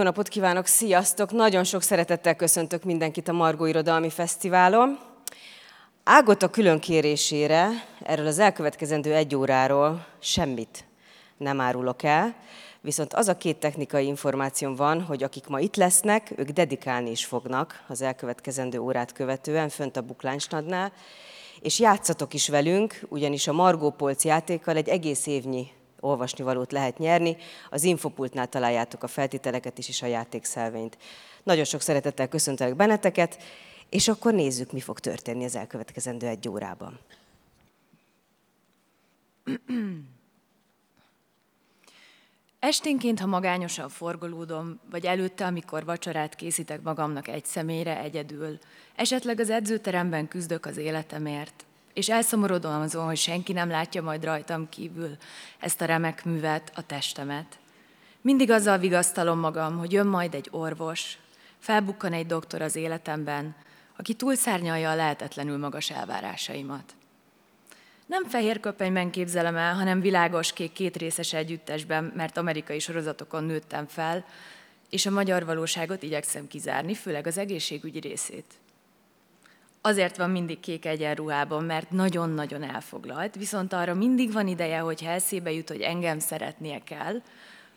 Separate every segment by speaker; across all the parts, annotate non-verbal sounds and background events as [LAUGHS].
Speaker 1: Jó napot kívánok, sziasztok! Nagyon sok szeretettel köszöntök mindenkit a Margó Irodalmi Fesztiválon. Ágot a külön kérésére erről az elkövetkezendő egy óráról semmit nem árulok el, viszont az a két technikai információm van, hogy akik ma itt lesznek, ők dedikálni is fognak az elkövetkezendő órát követően, fönt a Bukláncsnadnál, és játszatok is velünk, ugyanis a Margó Polc játékkal egy egész évnyi olvasnivalót lehet nyerni. Az infopultnál találjátok a feltételeket is, és a játékszelvényt. Nagyon sok szeretettel köszöntelek benneteket, és akkor nézzük, mi fog történni az elkövetkezendő egy órában.
Speaker 2: Esténként, ha magányosan forgolódom, vagy előtte, amikor vacsorát készítek magamnak egy személyre egyedül, esetleg az edzőteremben küzdök az életemért, és elszomorodom azon, hogy senki nem látja majd rajtam kívül ezt a remek művet, a testemet. Mindig azzal vigasztalom magam, hogy jön majd egy orvos, felbukkan egy doktor az életemben, aki túlszárnyalja a lehetetlenül magas elvárásaimat. Nem fehér köpenyben képzelem el, hanem világos kék kétrészes együttesben, mert amerikai sorozatokon nőttem fel, és a magyar valóságot igyekszem kizárni, főleg az egészségügyi részét. Azért van mindig kék egyenruhában, mert nagyon-nagyon elfoglalt, viszont arra mindig van ideje, hogy eszébe jut, hogy engem szeretnie kell,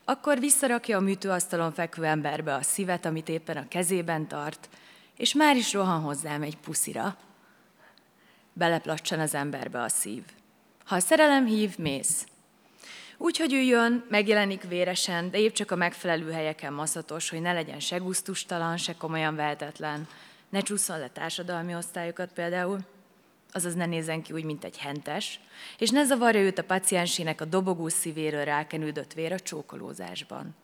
Speaker 2: akkor visszarakja a műtőasztalon fekvő emberbe a szívet, amit éppen a kezében tart, és már is rohan hozzám egy puszira. Beleplacsan az emberbe a szív. Ha a szerelem hív, mész. Úgy, hogy ő jön, megjelenik véresen, de épp csak a megfelelő helyeken maszatos, hogy ne legyen se guztustalan, se komolyan vehetetlen, ne csúszson le társadalmi osztályokat például, azaz ne nézzen ki úgy, mint egy hentes, és ne zavarja őt a paciensének a dobogó szívéről rákenődött vér a csókolózásban.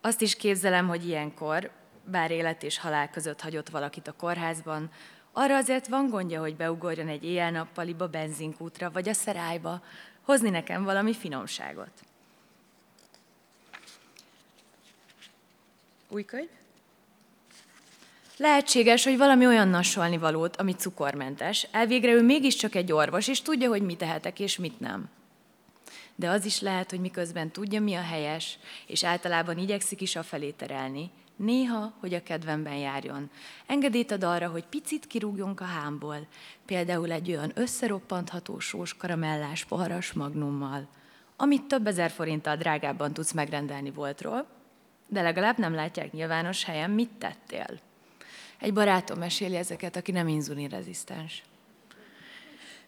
Speaker 2: Azt is képzelem, hogy ilyenkor, bár élet és halál között hagyott valakit a kórházban, arra azért van gondja, hogy beugorjon egy éjjel-nappaliba, benzinkútra vagy a szerályba, hozni nekem valami finomságot. Új könyv? Lehetséges, hogy valami olyan nasolni valót, ami cukormentes, elvégre ő mégiscsak egy orvos, és tudja, hogy mit tehetek és mit nem. De az is lehet, hogy miközben tudja, mi a helyes, és általában igyekszik is a felé terelni, néha, hogy a kedvemben járjon. Engedélyt ad arra, hogy picit kirúgjunk a hámból, például egy olyan összeroppantható sós karamellás poharas magnummal, amit több ezer forinttal drágábban tudsz megrendelni voltról, de legalább nem látják nyilvános helyen, mit tettél. Egy barátom meséli ezeket, aki nem inzulinrezisztens.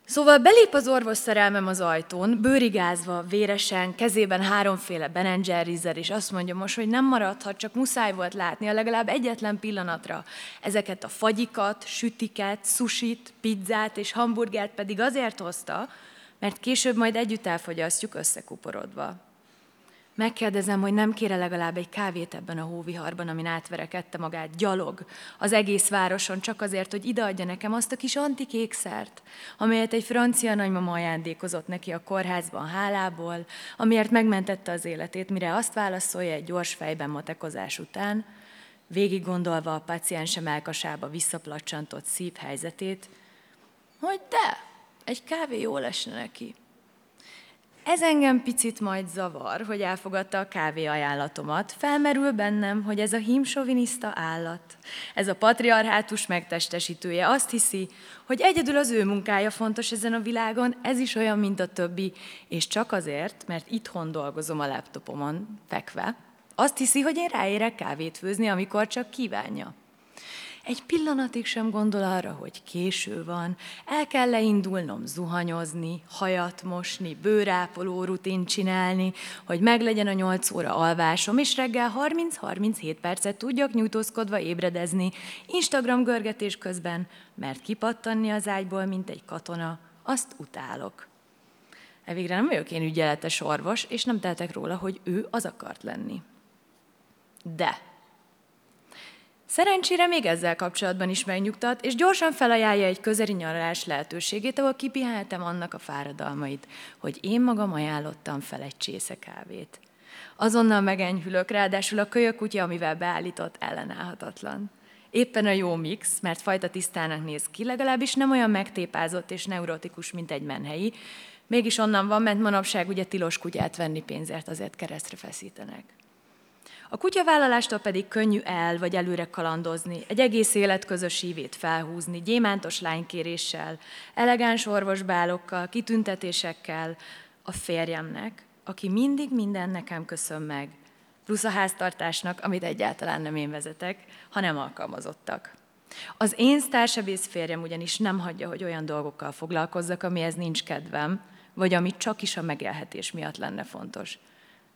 Speaker 2: Szóval belép az orvos szerelmem az ajtón, bőrigázva, véresen, kezében háromféle Ben Jerry'zzel, és azt mondja most, hogy nem maradhat, csak muszáj volt látni a legalább egyetlen pillanatra ezeket a fagyikat, sütiket, susit, pizzát és hamburgert pedig azért hozta, mert később majd együtt elfogyasztjuk összekuporodva. Megkérdezem, hogy nem kére legalább egy kávét ebben a hóviharban, amin átverekedte magát gyalog az egész városon, csak azért, hogy ideadja nekem azt a kis antikékszert, amelyet egy francia nagymama ajándékozott neki a kórházban hálából, amiért megmentette az életét, mire azt válaszolja egy gyors fejben matekozás után, végig gondolva a paciense melkasába visszaplacsantott szív helyzetét, hogy de, egy kávé jól esne neki. Ez engem picit majd zavar, hogy elfogadta a kávé ajánlatomat. Felmerül bennem, hogy ez a hímsoviniszta állat, ez a patriarhátus megtestesítője azt hiszi, hogy egyedül az ő munkája fontos ezen a világon, ez is olyan, mint a többi, és csak azért, mert itthon dolgozom a laptopomon, fekve, azt hiszi, hogy én ráérek kávét főzni, amikor csak kívánja. Egy pillanatig sem gondol arra, hogy késő van, el kell leindulnom zuhanyozni, hajat mosni, bőrápoló rutin csinálni, hogy meglegyen a 8 óra alvásom, és reggel 30-37 percet tudjak nyújtózkodva ébredezni, Instagram görgetés közben, mert kipattanni az ágyból, mint egy katona, azt utálok. Evégre nem vagyok én ügyeletes orvos, és nem tehetek róla, hogy ő az akart lenni. De Szerencsére még ezzel kapcsolatban is megnyugtat, és gyorsan felajánlja egy közeli nyaralás lehetőségét, ahol kipihentem annak a fáradalmait, hogy én magam ajánlottam fel egy csésze kávét. Azonnal megenyhülök, ráadásul a kölyökutya, amivel beállított, ellenállhatatlan. Éppen a jó mix, mert fajta tisztának néz ki, legalábbis nem olyan megtépázott és neurotikus, mint egy menhelyi, mégis onnan van, mert manapság ugye tilos kutyát venni pénzért azért keresztre feszítenek. A kutyavállalástól pedig könnyű el vagy előre kalandozni, egy egész élet ívét felhúzni, gyémántos lánykéréssel, elegáns orvosbálokkal, kitüntetésekkel, a férjemnek, aki mindig minden nekem köszön meg, plusz a háztartásnak, amit egyáltalán nem én vezetek, hanem alkalmazottak. Az én sztársebész férjem ugyanis nem hagyja, hogy olyan dolgokkal foglalkozzak, amihez nincs kedvem, vagy ami csak is a megélhetés miatt lenne fontos.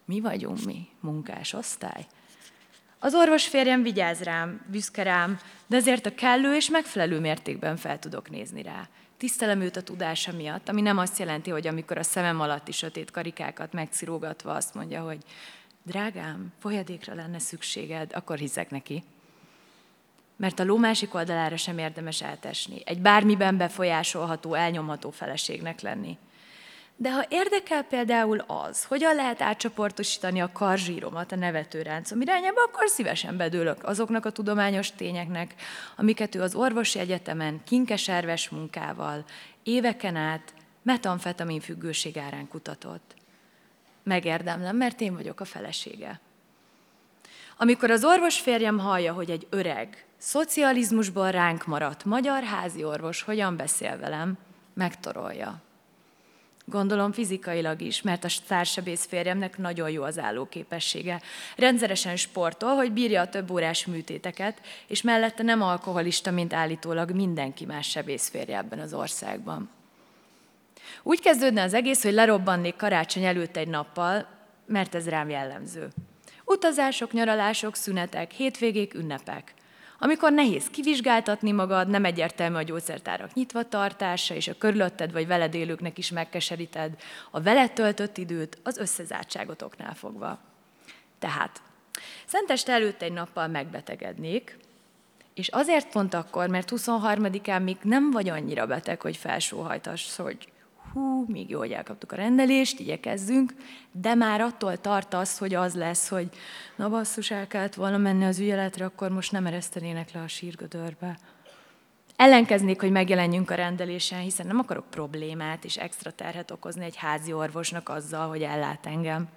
Speaker 2: Mi vagyunk mi, munkás osztály? Az orvos férjem vigyáz rám, büszke rám, de azért a kellő és megfelelő mértékben fel tudok nézni rá. Tisztelem őt a tudása miatt, ami nem azt jelenti, hogy amikor a szemem alatti sötét karikákat megcirógatva azt mondja, hogy drágám, folyadékra lenne szükséged, akkor hiszek neki. Mert a ló másik oldalára sem érdemes eltesni, egy bármiben befolyásolható, elnyomható feleségnek lenni. De ha érdekel például az, hogyan lehet átcsoportosítani a karzsíromat a nevetőráncom irányába, akkor szívesen bedőlök azoknak a tudományos tényeknek, amiket ő az orvosi egyetemen kinkeserves munkával éveken át metamfetamin függőség árán kutatott. Megérdemlem, mert én vagyok a felesége. Amikor az orvos férjem hallja, hogy egy öreg, szocializmusból ránk maradt magyar házi orvos hogyan beszél velem, megtorolja. Gondolom fizikailag is, mert a társebész férjemnek nagyon jó az állóképessége. Rendszeresen sportol, hogy bírja a több órás műtéteket, és mellette nem alkoholista, mint állítólag mindenki más sebész férje ebben az országban. Úgy kezdődne az egész, hogy lerobbannék karácsony előtt egy nappal, mert ez rám jellemző. Utazások, nyaralások, szünetek, hétvégék, ünnepek. Amikor nehéz kivizsgáltatni magad, nem egyértelmű a gyógyszertárak nyitva tartása, és a körülötted vagy veled élőknek is megkeseríted a veled töltött időt az összezártságotoknál fogva. Tehát, Szenteste előtt egy nappal megbetegednék, és azért pont akkor, mert 23-án még nem vagy annyira beteg, hogy felsóhajtass, hogy hú, még jó, hogy elkaptuk a rendelést, igyekezzünk, de már attól tartasz, hogy az lesz, hogy na basszus, el kellett volna menni az ügyeletre, akkor most nem eresztenének le a sírgödörbe. Ellenkeznék, hogy megjelenjünk a rendelésen, hiszen nem akarok problémát és extra terhet okozni egy házi orvosnak azzal, hogy ellát engem.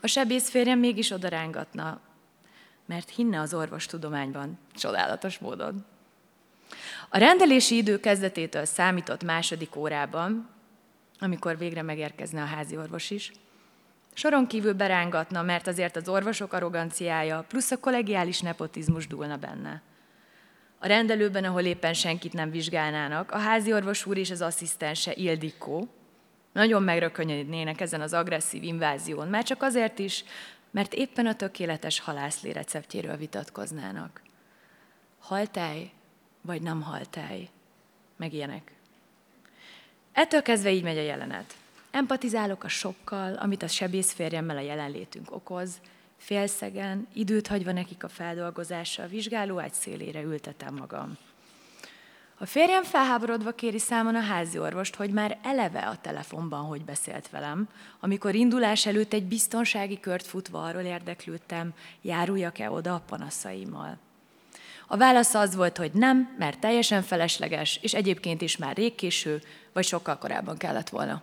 Speaker 2: A sebész férjem mégis odarángatna, mert hinne az orvostudományban, csodálatos módon. A rendelési idő kezdetétől számított második órában, amikor végre megérkezne a házi orvos is, soron kívül berángatna, mert azért az orvosok arroganciája plusz a kollegiális nepotizmus dúlna benne. A rendelőben, ahol éppen senkit nem vizsgálnának, a házi orvos úr és az asszisztense Ildikó nagyon megrökönyödnének ezen az agresszív invázión, már csak azért is, mert éppen a tökéletes halászlé receptjéről vitatkoznának. Haltej vagy nem halt el, meg ilyenek. Ettől kezdve így megy a jelenet. Empatizálok a sokkal, amit a sebész férjemmel a jelenlétünk okoz, félszegen, időt hagyva nekik a feldolgozásra, a vizsgáló egy szélére ültetem magam. A férjem felháborodva kéri számon a házi orvost, hogy már eleve a telefonban hogy beszélt velem, amikor indulás előtt egy biztonsági kört futva arról érdeklődtem, járuljak-e oda a panaszaimmal. A válasz az volt, hogy nem, mert teljesen felesleges, és egyébként is már rég késő, vagy sokkal korábban kellett volna.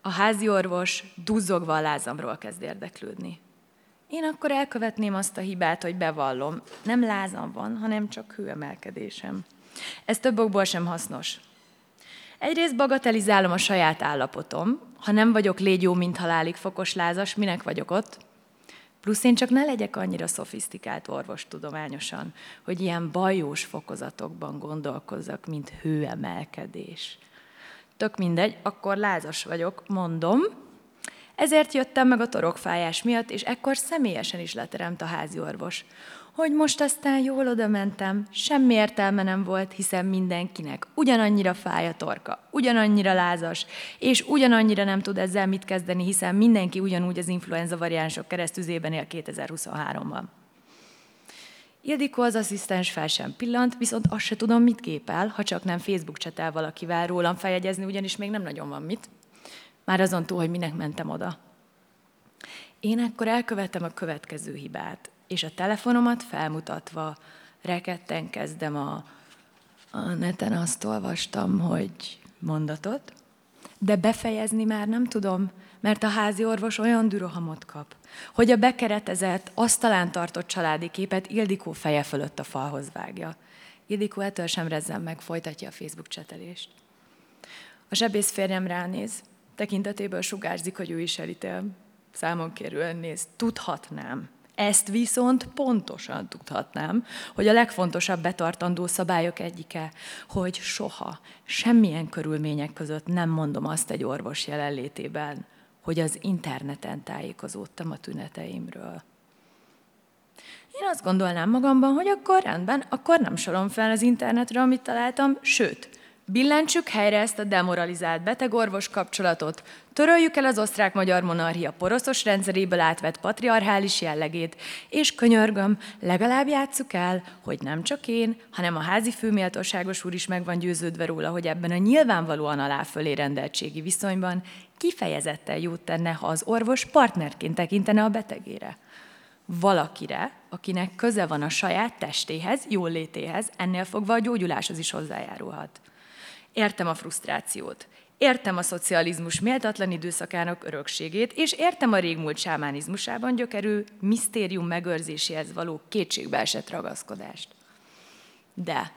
Speaker 2: A házi orvos duzzogva a lázamról kezd érdeklődni. Én akkor elkövetném azt a hibát, hogy bevallom, nem lázam van, hanem csak hőemelkedésem. Ez több okból sem hasznos. Egyrészt bagatelizálom a saját állapotom, ha nem vagyok légyó, mint halálig fokos lázas, minek vagyok ott? Plusz én csak ne legyek annyira szofisztikált orvostudományosan, hogy ilyen bajós fokozatokban gondolkozzak, mint hőemelkedés. Tök mindegy, akkor lázas vagyok, mondom. Ezért jöttem meg a torokfájás miatt, és ekkor személyesen is leteremt a házi orvos hogy most aztán jól oda mentem, semmi értelme nem volt, hiszen mindenkinek ugyanannyira fáj a torka, ugyanannyira lázas, és ugyanannyira nem tud ezzel mit kezdeni, hiszen mindenki ugyanúgy az influenza variánsok keresztüzében él 2023-ban. Ildikó az asszisztens fel sem pillant, viszont azt se tudom, mit képel, ha csak nem Facebook csetel valakivel rólam feljegyezni, ugyanis még nem nagyon van mit. Már azon túl, hogy minek mentem oda. Én akkor elkövettem a következő hibát és a telefonomat felmutatva reketten kezdem a, a neten azt olvastam, hogy mondatot, De befejezni már nem tudom, mert a házi orvos olyan dürohamot kap, hogy a bekeretezett, asztalán tartott családi képet Ildikó feje fölött a falhoz vágja. Ildikó ettől sem rezzen meg, folytatja a Facebook csetelést. A zsebész férjem ránéz, tekintetéből sugárzik, hogy ő is elítél. Számon kérően néz, tudhatnám, ezt viszont pontosan tudhatnám, hogy a legfontosabb betartandó szabályok egyike, hogy soha, semmilyen körülmények között nem mondom azt egy orvos jelenlétében, hogy az interneten tájékozódtam a tüneteimről. Én azt gondolnám magamban, hogy akkor rendben, akkor nem sorom fel az internetre, amit találtam, sőt, Billentsük helyre ezt a demoralizált beteg-orvos kapcsolatot, töröljük el az osztrák-magyar monarchia poroszos rendszeréből átvett patriarchális jellegét, és könyörgöm, legalább játsszuk el, hogy nem csak én, hanem a házi főméltóságos úr is meg van győződve róla, hogy ebben a nyilvánvalóan aláfölé rendeltségi viszonyban kifejezetten jót tenne, ha az orvos partnerként tekintene a betegére. Valakire, akinek köze van a saját testéhez, jólétéhez, ennél fogva a gyógyuláshoz is hozzájárulhat. Értem a frusztrációt, értem a szocializmus méltatlan időszakának örökségét, és értem a régmúlt sámánizmusában gyökerű misztérium megőrzéséhez való kétségbeesett ragaszkodást. De,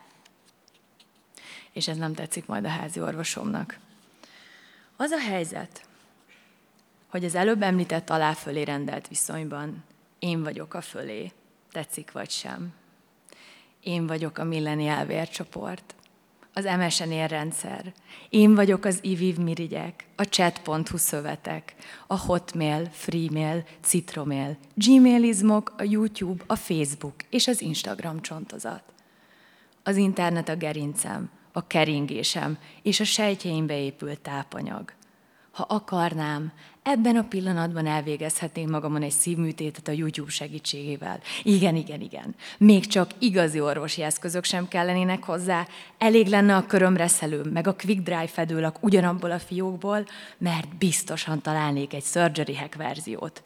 Speaker 2: és ez nem tetszik majd a házi orvosomnak, az a helyzet, hogy az előbb említett aláfölé rendelt viszonyban én vagyok a fölé, tetszik vagy sem. Én vagyok a milleniál vércsoport, az MSN rendszer. Én vagyok az IVIV mirigyek, a chat.hu szövetek, a Hotmail, Freemail, Citromail, Gmailizmok, a YouTube, a Facebook és az Instagram csontozat. Az internet a gerincem, a keringésem és a sejtjeimbe épült tápanyag. Ha akarnám, ebben a pillanatban elvégezhetném magamon egy szívműtétet a YouTube segítségével. Igen, igen, igen. Még csak igazi orvosi eszközök sem kellenének hozzá. Elég lenne a körömreszelőm, meg a quick dry fedőlak ugyanabból a fiókból, mert biztosan találnék egy surgery hack verziót.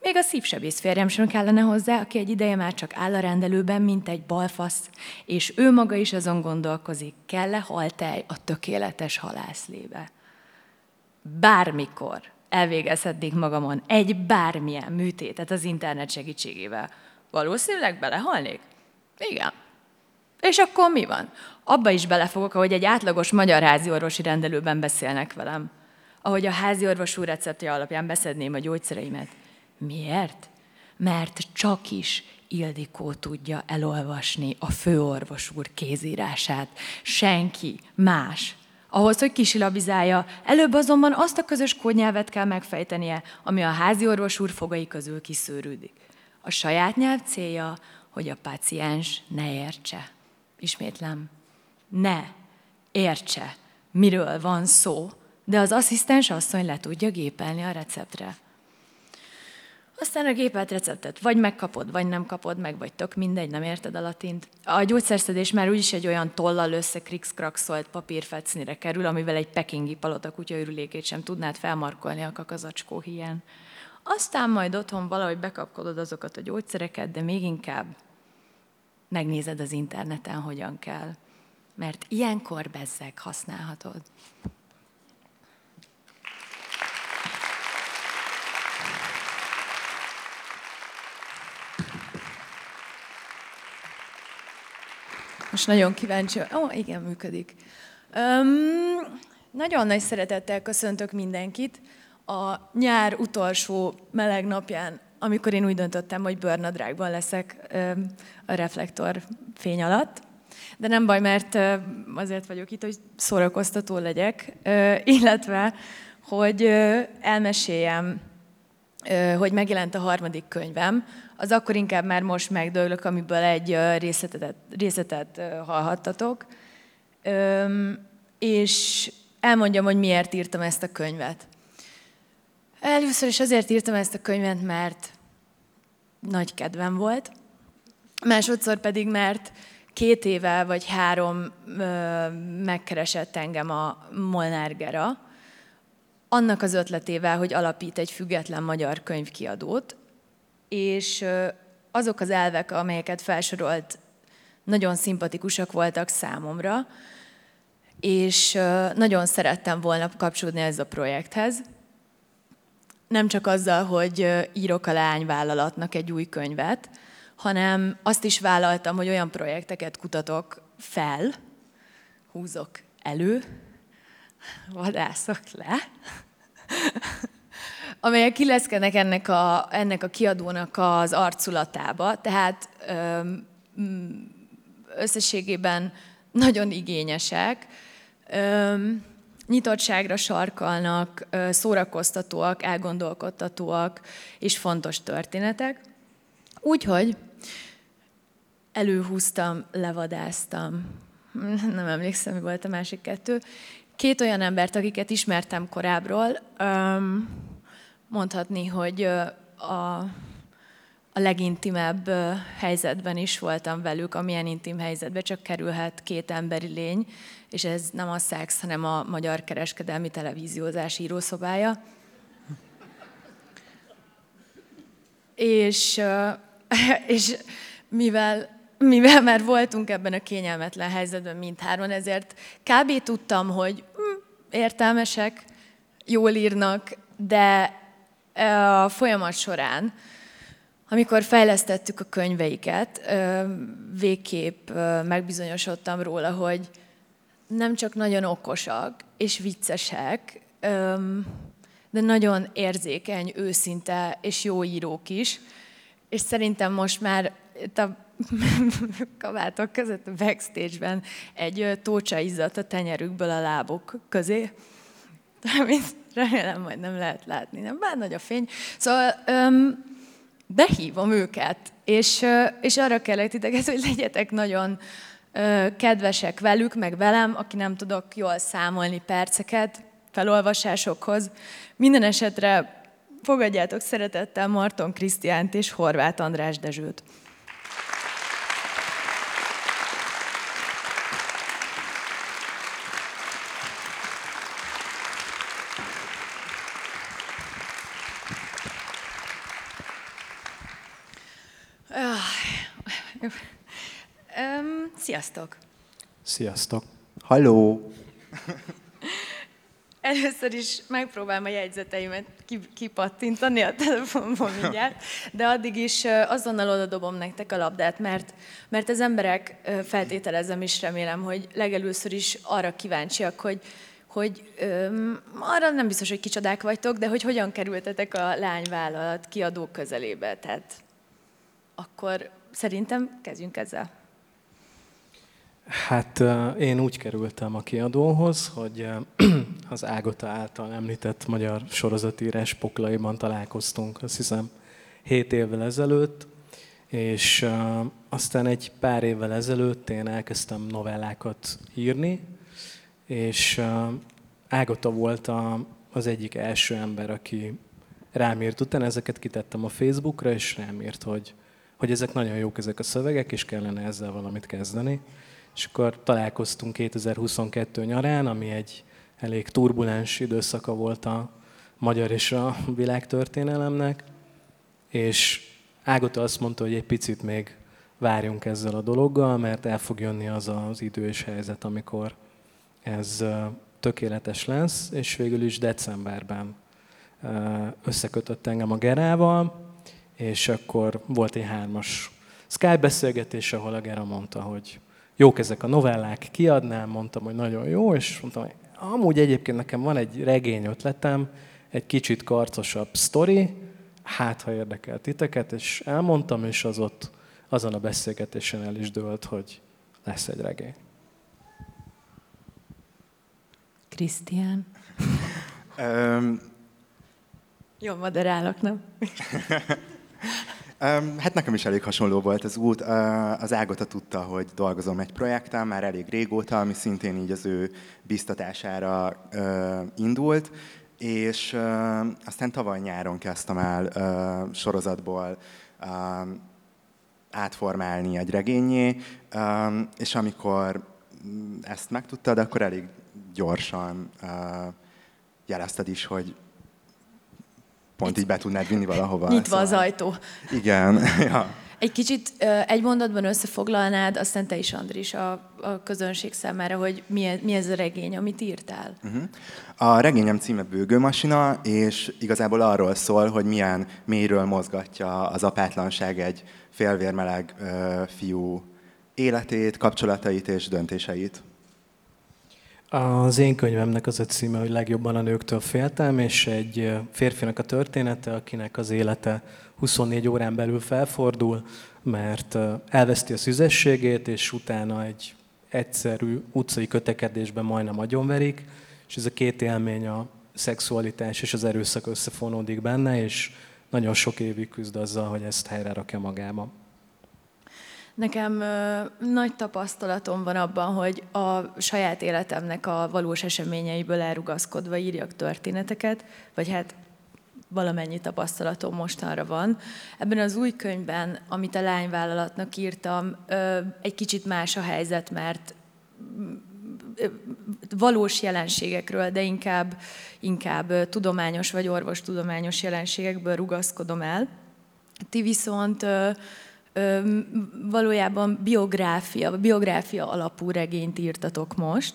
Speaker 2: Még a szívsebész férjem sem kellene hozzá, aki egy ideje már csak áll a rendelőben, mint egy balfasz, és ő maga is azon gondolkozik, kell-e haltej a tökéletes halászlébe. Bármikor elvégezhetnék magamon egy bármilyen műtétet az internet segítségével. Valószínűleg belehalnék? Igen. És akkor mi van? Abba is belefogok, ahogy egy átlagos magyar házi orvosi rendelőben beszélnek velem. Ahogy a házi orvos úr receptje alapján beszedném a gyógyszereimet. Miért? Mert csak is Ildikó tudja elolvasni a főorvos úr kézírását. Senki más ahhoz, hogy kisilabizálja, előbb azonban azt a közös kódnyelvet kell megfejtenie, ami a házi orvos úr fogai közül kiszűrődik. A saját nyelv célja, hogy a páciens ne értse. Ismétlem, ne értse, miről van szó, de az asszisztens asszony le tudja gépelni a receptre. Aztán a gépelt receptet vagy megkapod, vagy nem kapod meg, vagy tök mindegy, nem érted a latint. A gyógyszerszedés már úgyis egy olyan tollal összekrikszkrakszolt papírfecnire kerül, amivel egy pekingi palota kutyaürülékét sem tudnád felmarkolni a kakazacskó híján. Aztán majd otthon valahogy bekapkodod azokat a gyógyszereket, de még inkább megnézed az interneten, hogyan kell. Mert ilyenkor bezzeg használhatod. Most nagyon kíváncsi. Ó, oh, igen, működik. Um, nagyon nagy szeretettel köszöntök mindenkit a nyár utolsó meleg napján, amikor én úgy döntöttem, hogy bőrnadrágban leszek um, a reflektor fény alatt. De nem baj, mert uh, azért vagyok itt, hogy szórakoztató legyek, uh, [LAUGHS] illetve, hogy uh, elmeséljem, hogy megjelent a harmadik könyvem, az akkor inkább már most megdőlök, amiből egy részletet, részletet hallhattatok. És elmondjam, hogy miért írtam ezt a könyvet. Először is azért írtam ezt a könyvet, mert nagy kedvem volt. Másodszor pedig, mert két éve vagy három megkeresett engem a Molnár Gera, annak az ötletével, hogy alapít egy független magyar könyvkiadót, és azok az elvek, amelyeket felsorolt, nagyon szimpatikusak voltak számomra, és nagyon szerettem volna kapcsolódni ez a projekthez. Nem csak azzal, hogy írok a lányvállalatnak egy új könyvet, hanem azt is vállaltam, hogy olyan projekteket kutatok fel, húzok elő, [LAUGHS] vadászok le, [LAUGHS] amelyek kileszkednek ennek a, ennek a kiadónak az arculatába, tehát összességében nagyon igényesek, nyitottságra sarkalnak, szórakoztatóak, elgondolkodtatóak és fontos történetek. Úgyhogy előhúztam, levadáztam, [LAUGHS] nem emlékszem, mi volt a másik kettő, két olyan embert, akiket ismertem korábbról, mondhatni, hogy a, a legintimebb helyzetben is voltam velük, amilyen intim helyzetben csak kerülhet két emberi lény, és ez nem a szex, hanem a Magyar Kereskedelmi Televíziózás írószobája. És, [LAUGHS] és mivel, mivel már voltunk ebben a kényelmetlen helyzetben mindhárman, ezért kb. tudtam, hogy hm, értelmesek, jól írnak, de a folyamat során, amikor fejlesztettük a könyveiket, végképp megbizonyosodtam róla, hogy nem csak nagyon okosak és viccesek, de nagyon érzékeny, őszinte és jó írók is. És szerintem most már itt a [LAUGHS] kabátok között a backstage-ben egy tócsa izzadt a tenyerükből a lábok közé, amit remélem majd nem lehet látni, nem bár nagy a fény. Szóval öm, behívom őket, és, és arra kellett titeket, hogy legyetek nagyon kedvesek velük, meg velem, aki nem tudok jól számolni perceket felolvasásokhoz. Minden esetre fogadjátok szeretettel Marton Krisztiánt és Horváth András Dezsőt. Um, sziasztok!
Speaker 3: Sziasztok! Halló! [LAUGHS]
Speaker 2: Először is megpróbálom a jegyzeteimet kipattintani a telefonból mindjárt, de addig is azonnal oda dobom nektek a labdát, mert, mert az emberek, feltételezem is remélem, hogy legelőször is arra kíváncsiak, hogy, hogy öm, arra nem biztos, hogy kicsodák vagytok, de hogy hogyan kerültetek a lányvállalat kiadó közelébe. Tehát akkor szerintem kezdjünk ezzel.
Speaker 3: Hát én úgy kerültem a kiadóhoz, hogy [CLEARS THROAT] az Ágota által említett magyar sorozatírás poklaiban találkoztunk, azt hiszem 7 évvel ezelőtt, és aztán egy pár évvel ezelőtt én elkezdtem novellákat írni, és Ágota volt az egyik első ember, aki rám írt. Utána ezeket kitettem a Facebookra, és rám írt, hogy, hogy ezek nagyon jók ezek a szövegek, és kellene ezzel valamit kezdeni. És akkor találkoztunk 2022 nyarán, ami egy elég turbulens időszaka volt a magyar és a világtörténelemnek, és Ágota azt mondta, hogy egy picit még várjunk ezzel a dologgal, mert el fog jönni az az idő és helyzet, amikor ez tökéletes lesz, és végül is decemberben összekötött engem a Gerával, és akkor volt egy hármas Skype beszélgetés, ahol a Gera mondta, hogy jók ezek a novellák, kiadnám, mondtam, hogy nagyon jó, és mondtam, hogy amúgy egyébként nekem van egy regény ötletem, egy kicsit karcosabb sztori, hát ha érdekel titeket, és elmondtam, és az ott azon a beszélgetésen el is dőlt, hogy lesz egy regény.
Speaker 2: Krisztián. Um, Jó, moderálok, nem? [LAUGHS]
Speaker 4: Hát nekem is elég hasonló volt az út. Az Ágota tudta, hogy dolgozom egy projekten, már elég régóta, ami szintén így az ő biztatására indult, és aztán tavaly nyáron kezdtem el sorozatból átformálni egy regényé, és amikor ezt megtudtad, akkor elég gyorsan jelezted is, hogy pont így be tudnád vinni valahova.
Speaker 2: Nyitva az ajtó.
Speaker 4: Igen. [LAUGHS] ja.
Speaker 2: Egy kicsit egy mondatban összefoglalnád, aztán te is, Andris, a, a közönség számára, hogy mi, mi ez a regény, amit írtál. Uh-huh.
Speaker 4: A regényem címe Bőgőmasina, és igazából arról szól, hogy milyen mélyről mozgatja az apátlanság egy félvérmeleg uh, fiú életét, kapcsolatait és döntéseit.
Speaker 3: Az én könyvemnek az a címe, hogy legjobban a nőktől féltem, és egy férfinak a története, akinek az élete 24 órán belül felfordul, mert elveszti a szüzességét, és utána egy egyszerű utcai kötekedésben majdnem agyonverik, és ez a két élmény, a szexualitás és az erőszak összefonódik benne, és nagyon sok évig küzd azzal, hogy ezt helyre rakja magába.
Speaker 2: Nekem ö, nagy tapasztalatom van abban, hogy a saját életemnek a valós eseményeiből elrugaszkodva írjak történeteket, vagy hát valamennyi tapasztalatom mostanra van. Ebben az új könyvben, amit a lányvállalatnak írtam, ö, egy kicsit más a helyzet, mert valós jelenségekről, de inkább, inkább tudományos vagy orvostudományos jelenségekből rugaszkodom el. Ti viszont valójában biográfia, biográfia alapú regényt írtatok most,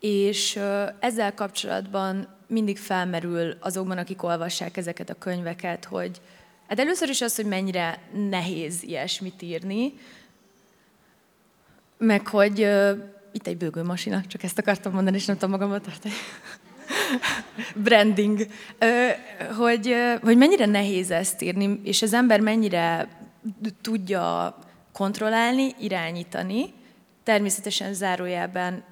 Speaker 2: és ezzel kapcsolatban mindig felmerül azokban, akik olvassák ezeket a könyveket, hogy hát először is az, hogy mennyire nehéz ilyesmit írni, meg hogy itt egy bőgőmasina, csak ezt akartam mondani, és nem tudom magamat tartani. [LAUGHS] Branding. Hogy, hogy mennyire nehéz ezt írni, és az ember mennyire tudja kontrollálni, irányítani. Természetesen zárójában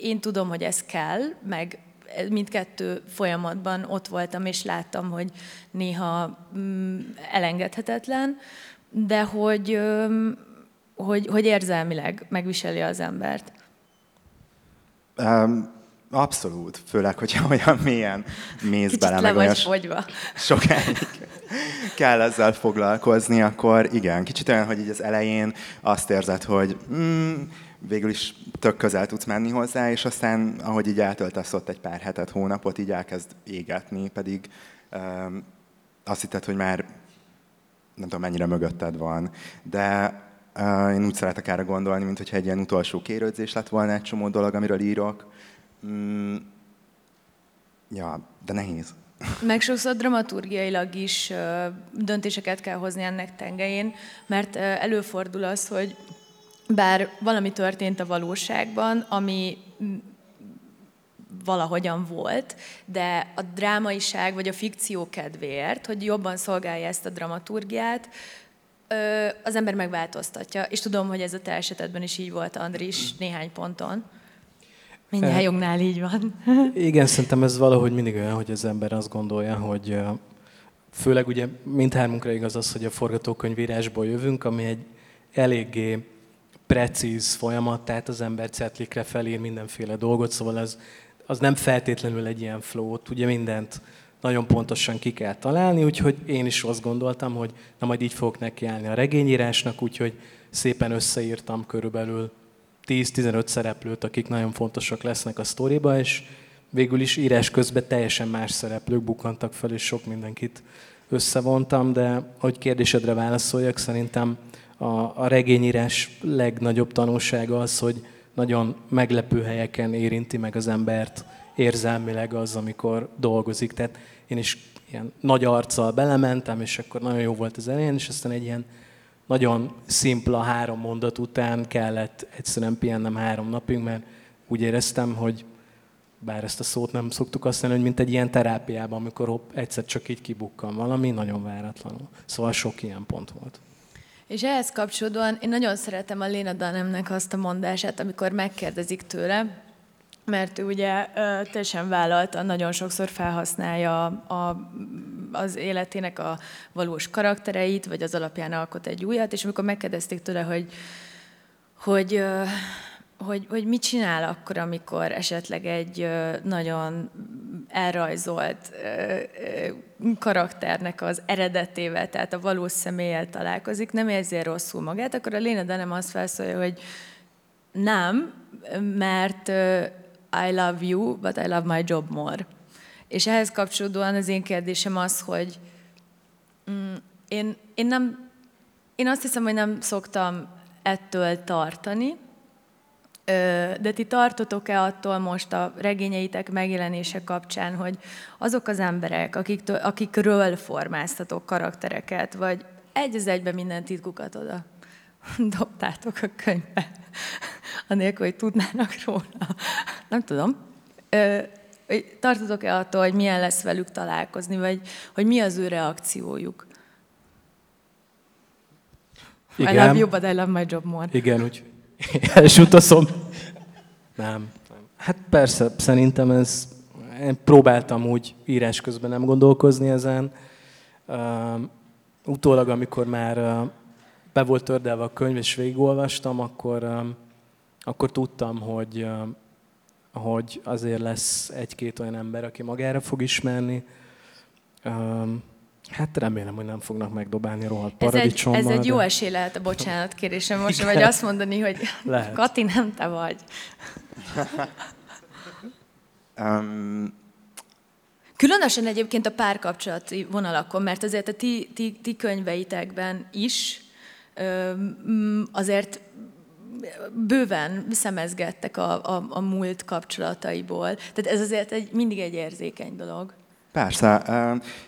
Speaker 2: én tudom, hogy ez kell, meg mindkettő folyamatban ott voltam, és láttam, hogy néha mm, elengedhetetlen, de hogy, hogy, hogy érzelmileg megviseli az embert.
Speaker 4: Um, abszolút, főleg, hogyha olyan mélyen mész
Speaker 2: Kicsit
Speaker 4: bele,
Speaker 2: le
Speaker 4: meg
Speaker 2: vagy
Speaker 4: olyan
Speaker 2: fogyva.
Speaker 4: sokáig kell ezzel foglalkozni, akkor igen, kicsit olyan, hogy így az elején azt érzed, hogy mm, végül is tök közel tudsz menni hozzá, és aztán, ahogy így eltöltesz ott egy pár hetet, hónapot, így elkezd égetni, pedig um, azt hitted, hogy már nem tudom, mennyire mögötted van. De uh, én úgy szeretek erre gondolni, mint hogyha egy ilyen utolsó kérődzés lett volna egy csomó dolog, amiről írok. Mm, ja, de nehéz.
Speaker 2: Meg sokszor dramaturgiailag is döntéseket kell hozni ennek tengelyén, mert előfordul az, hogy bár valami történt a valóságban, ami valahogyan volt, de a drámaiság vagy a fikció kedvéért, hogy jobban szolgálja ezt a dramaturgiát, az ember megváltoztatja. És tudom, hogy ez a te esetedben is így volt, Andris, néhány ponton. Mindjárt így van. [LAUGHS]
Speaker 3: Igen, szerintem ez valahogy mindig olyan, hogy az ember azt gondolja, hogy főleg ugye mindhármunkra igaz az, hogy a forgatókönyvírásból jövünk, ami egy eléggé precíz folyamat, tehát az ember cetlikre felír mindenféle dolgot, szóval ez, az nem feltétlenül egy ilyen flow ugye mindent nagyon pontosan ki kell találni, úgyhogy én is azt gondoltam, hogy na majd így fogok nekiállni a regényírásnak, úgyhogy szépen összeírtam körülbelül 10-15 szereplőt, akik nagyon fontosak lesznek a sztoriba, és végül is írás közben teljesen más szereplők bukantak fel, és sok mindenkit összevontam, de hogy kérdésedre válaszoljak, szerintem a, a regényírás legnagyobb tanulsága az, hogy nagyon meglepő helyeken érinti meg az embert érzelmileg az, amikor dolgozik. Tehát én is ilyen nagy arccal belementem, és akkor nagyon jó volt az elején, és aztán egy ilyen nagyon szimpla három mondat után kellett egyszerűen pihennem három napig, mert úgy éreztem, hogy bár ezt a szót nem szoktuk használni, hogy mint egy ilyen terápiában, amikor hopp, egyszer csak így kibukkan valami, nagyon váratlanul. Szóval sok ilyen pont volt.
Speaker 2: És ehhez kapcsolódóan én nagyon szeretem a Léna Danemnek azt a mondását, amikor megkérdezik tőle, mert ugye teljesen vállalta, nagyon sokszor felhasználja a, az életének a valós karaktereit, vagy az alapján alkot egy újat, és amikor megkérdezték tőle, hogy, hogy, hogy, hogy mit csinál akkor, amikor esetleg egy nagyon elrajzolt karakternek az eredetével, tehát a valós személlyel találkozik, nem érzi rosszul magát, akkor a Léna Danem azt felszólja, hogy nem, mert I love you, but I love my job more. És ehhez kapcsolódóan az én kérdésem az, hogy mm, én, én nem én azt hiszem, hogy nem szoktam ettől tartani, de ti tartotok-e attól most a regényeitek megjelenése kapcsán, hogy azok az emberek, akiktől, akikről formáztatok karaktereket, vagy egy az egyben minden titkukat oda [LAUGHS] dobtátok a könyvbe, [LAUGHS] anélkül, hogy tudnának róla. Nem tudom. Tartotok-e attól, hogy milyen lesz velük találkozni, vagy hogy mi az ő reakciójuk? Igen. I love you, but I love my job more.
Speaker 3: Igen, úgy [LAUGHS] elsutaszom. Nem, nem. Hát persze, szerintem ez, én próbáltam úgy írás közben nem gondolkozni ezen. Uh, utólag, amikor már uh, be volt tördelve a könyv, és végigolvastam, akkor, uh, akkor tudtam, hogy, uh, hogy azért lesz egy-két olyan ember, aki magára fog ismerni. Hát remélem, hogy nem fognak megdobálni rohadt paradicsommal.
Speaker 2: Ez egy, ez egy jó de... esély lehet a bocsánat kérésem most, vagy azt mondani, hogy lehet. Kati, nem te vagy. [LAUGHS] um... Különösen egyébként a párkapcsolati vonalakon, mert azért a ti, ti, ti könyveitekben is azért bőven szemezgettek a, a, a múlt kapcsolataiból. Tehát ez azért egy, mindig egy érzékeny dolog.
Speaker 4: Persze.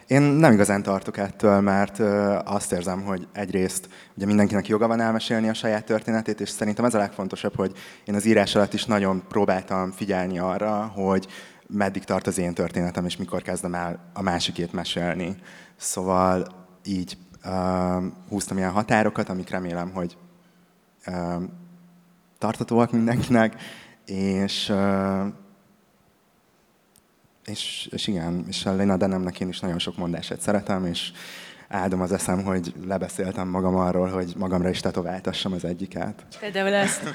Speaker 4: Én nem igazán tartok ettől, mert azt érzem, hogy egyrészt ugye mindenkinek joga van elmesélni a saját történetét, és szerintem ez a legfontosabb, hogy én az írás alatt is nagyon próbáltam figyelni arra, hogy meddig tart az én történetem, és mikor kezdem el a másikét mesélni. Szóval így húztam ilyen határokat, amik remélem, hogy tartatóak mindenkinek, és és, és igen, és a Lena Denemnek én is nagyon sok mondását szeretem, és áldom az eszem, hogy lebeszéltem magam arról, hogy magamra is tetováltassam az egyiket.
Speaker 2: Például ezt.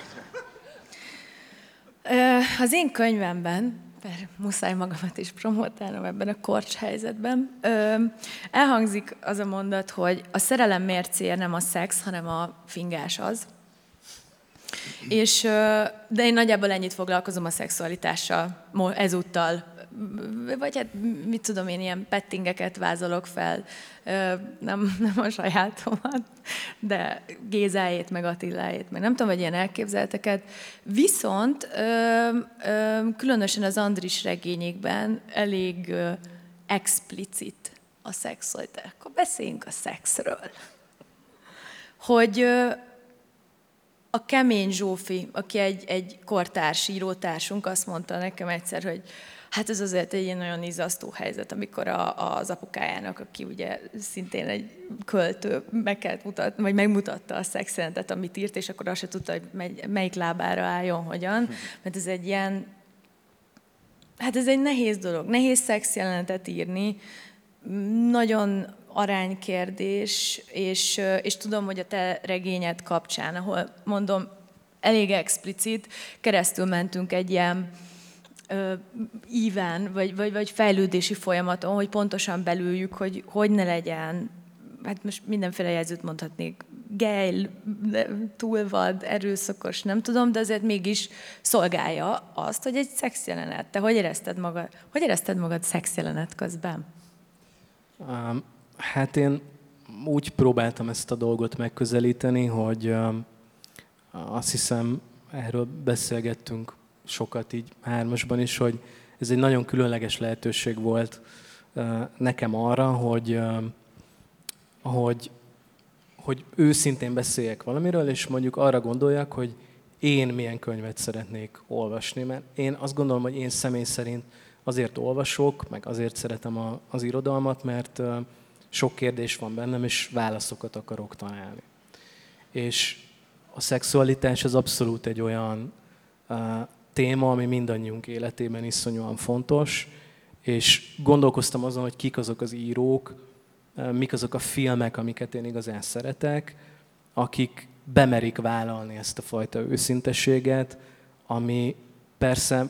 Speaker 2: Az én könyvemben, mert muszáj magamat is promotálnom ebben a korcs helyzetben, elhangzik az a mondat, hogy a szerelem mércéje nem a szex, hanem a fingás az. És, de én nagyjából ennyit foglalkozom a szexualitással ezúttal vagy hát mit tudom én, ilyen pettingeket vázolok fel, nem, [LAUGHS] nem a sajátomat, de Gézáét, meg Attiláét, meg nem tudom, hogy ilyen elképzelteket. Viszont különösen az Andris regényékben elég explicit a szexualitás. Akkor beszéljünk a szexről. Hogy a kemény Zsófi, aki egy, egy kortárs írótársunk, azt mondta nekem egyszer, hogy Hát ez azért egy ilyen nagyon izasztó helyzet, amikor a, az apukájának, aki ugye szintén egy költő, meg kellett mutatni, vagy megmutatta a szexjelentet, amit írt, és akkor azt se tudta, hogy melyik lábára álljon, hogyan. Mert ez egy ilyen, hát ez egy nehéz dolog. Nehéz szexjelenetet írni, nagyon aránykérdés, és, és tudom, hogy a te regényed kapcsán, ahol mondom, elég explicit, keresztül mentünk egy ilyen íven, vagy, vagy, vagy fejlődési folyamaton, hogy pontosan belüljük, hogy hogy ne legyen, hát most mindenféle jelzőt mondhatnék, gejl, túlvad, erőszakos, nem tudom, de azért mégis szolgálja azt, hogy egy szexjelenet. Te hogy érezted magad, hogy érezted magad szexjelenet közben?
Speaker 3: Hát én úgy próbáltam ezt a dolgot megközelíteni, hogy azt hiszem, erről beszélgettünk sokat így hármasban is, hogy ez egy nagyon különleges lehetőség volt nekem arra, hogy, hogy, hogy őszintén beszéljek valamiről, és mondjuk arra gondoljak, hogy én milyen könyvet szeretnék olvasni, mert én azt gondolom, hogy én személy szerint azért olvasok, meg azért szeretem a, az irodalmat, mert sok kérdés van bennem, és válaszokat akarok találni. És a szexualitás az abszolút egy olyan téma, ami mindannyiunk életében iszonyúan fontos, és gondolkoztam azon, hogy kik azok az írók, mik azok a filmek, amiket én igazán szeretek, akik bemerik vállalni ezt a fajta őszintességet, ami persze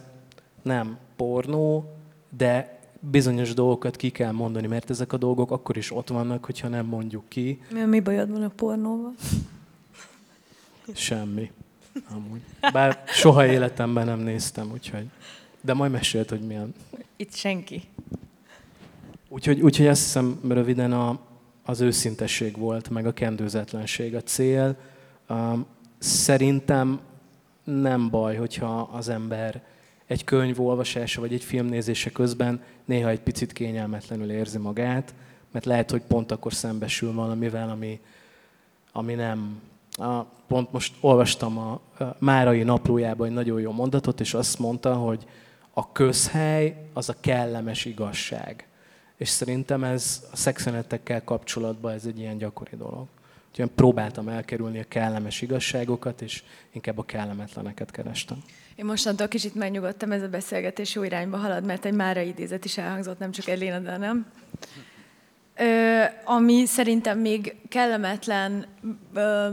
Speaker 3: nem pornó, de bizonyos dolgokat ki kell mondani, mert ezek a dolgok akkor is ott vannak, hogyha nem mondjuk ki.
Speaker 2: Mi, mi bajod van a pornóval?
Speaker 3: Semmi. Amúgy. Bár soha életemben nem néztem, úgyhogy... De majd mesélt, hogy milyen.
Speaker 2: Itt senki.
Speaker 3: Úgyhogy, úgyhogy azt hiszem röviden a, az őszintesség volt, meg a kendőzetlenség a cél. Szerintem nem baj, hogyha az ember egy könyv olvasása vagy egy filmnézése közben néha egy picit kényelmetlenül érzi magát, mert lehet, hogy pont akkor szembesül valamivel, ami, ami nem. A, pont most olvastam a, a Márai naplójában egy nagyon jó mondatot, és azt mondta, hogy a közhely az a kellemes igazság. És szerintem ez a szexenetekkel kapcsolatban ez egy ilyen gyakori dolog. Úgyhogy próbáltam elkerülni a kellemes igazságokat, és inkább a kellemetleneket kerestem.
Speaker 2: Én mostantól kicsit megnyugodtam, ez a beszélgetés jó irányba halad, mert egy Mára idézet is elhangzott, nem csak egy Léna, de nem. Ö, ami szerintem még kellemetlen ö,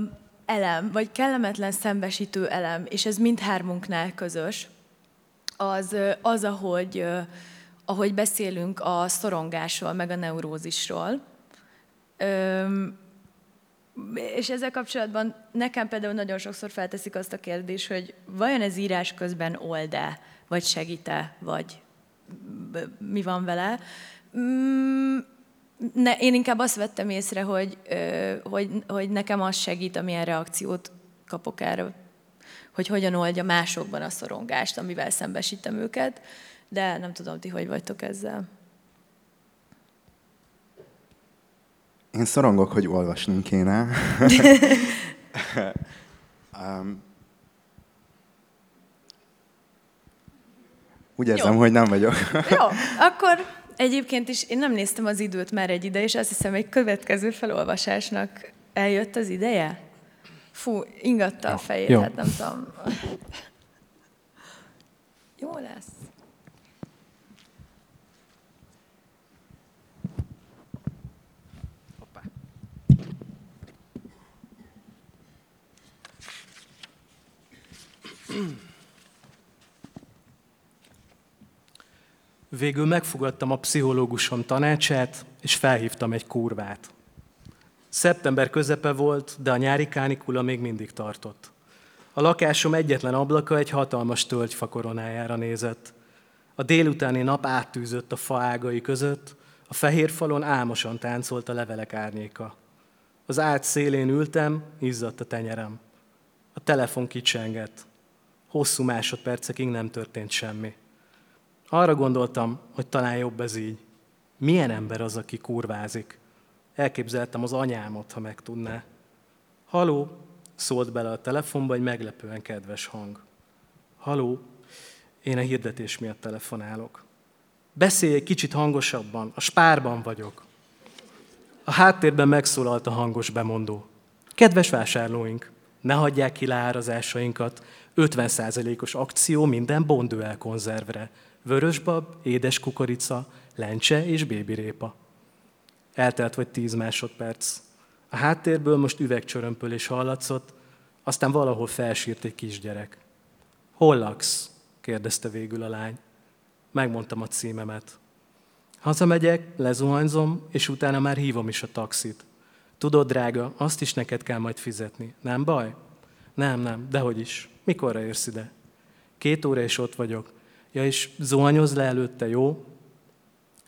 Speaker 2: elem, vagy kellemetlen szembesítő elem, és ez mindhármunknál közös, az, az ahogy, ahogy beszélünk a szorongásról, meg a neurózisról. Ö, és ezzel kapcsolatban nekem például nagyon sokszor felteszik azt a kérdést, hogy vajon ez írás közben old-e, vagy segít-e, vagy mi van vele. Mm, ne, én inkább azt vettem észre, hogy, hogy, hogy nekem az segít, amilyen reakciót kapok erre, hogy hogyan oldja másokban a szorongást, amivel szembesítem őket, de nem tudom, ti hogy vagytok ezzel.
Speaker 4: Én szorongok, hogy olvasnunk kéne. [LAUGHS] um, úgy érzem, Jó. hogy nem vagyok.
Speaker 2: Jó, [LAUGHS] akkor egyébként is én nem néztem az időt már egy ide, és azt hiszem, egy következő felolvasásnak eljött az ideje. Fú, ingatta a fejét, Jó. hát nem tudom. Jó lesz.
Speaker 3: Végül megfogadtam a pszichológusom tanácsát, és felhívtam egy kurvát. Szeptember közepe volt, de a nyári kánikula még mindig tartott. A lakásom egyetlen ablaka egy hatalmas tölgyfa koronájára nézett. A délutáni nap áttűzött a fa ágai között, a fehér falon álmosan táncolt a levelek árnyéka. Az ágy szélén ültem, izzadt a tenyerem. A telefon kicsengett. Hosszú másodpercekig nem történt semmi. Arra gondoltam, hogy talán jobb ez így. Milyen ember az, aki kurvázik? Elképzeltem az anyámot, ha megtudná. Haló, szólt bele a telefonba egy meglepően kedves hang. Haló, én a hirdetés miatt telefonálok. Beszélj egy kicsit hangosabban, a spárban vagyok. A háttérben megszólalt a hangos bemondó. Kedves vásárlóink, ne hagyják ki leárazásainkat, 50%-os akció minden bondőel konzervre. Vörösbab, édes kukorica, lencse és bébirépa. Eltelt vagy 10 másodperc. A háttérből most üvegcsörömpölés hallatszott, aztán valahol felsírt egy kisgyerek. Hol laksz? kérdezte végül a lány. Megmondtam a címemet. Hazamegyek, lezuhanyzom, és utána már hívom is a taxit. Tudod, drága, azt is neked kell majd fizetni. Nem baj? Nem, nem, dehogy is. Mikorra érsz ide? Két óra és ott vagyok. Ja, és zuhanyoz le előtte, jó?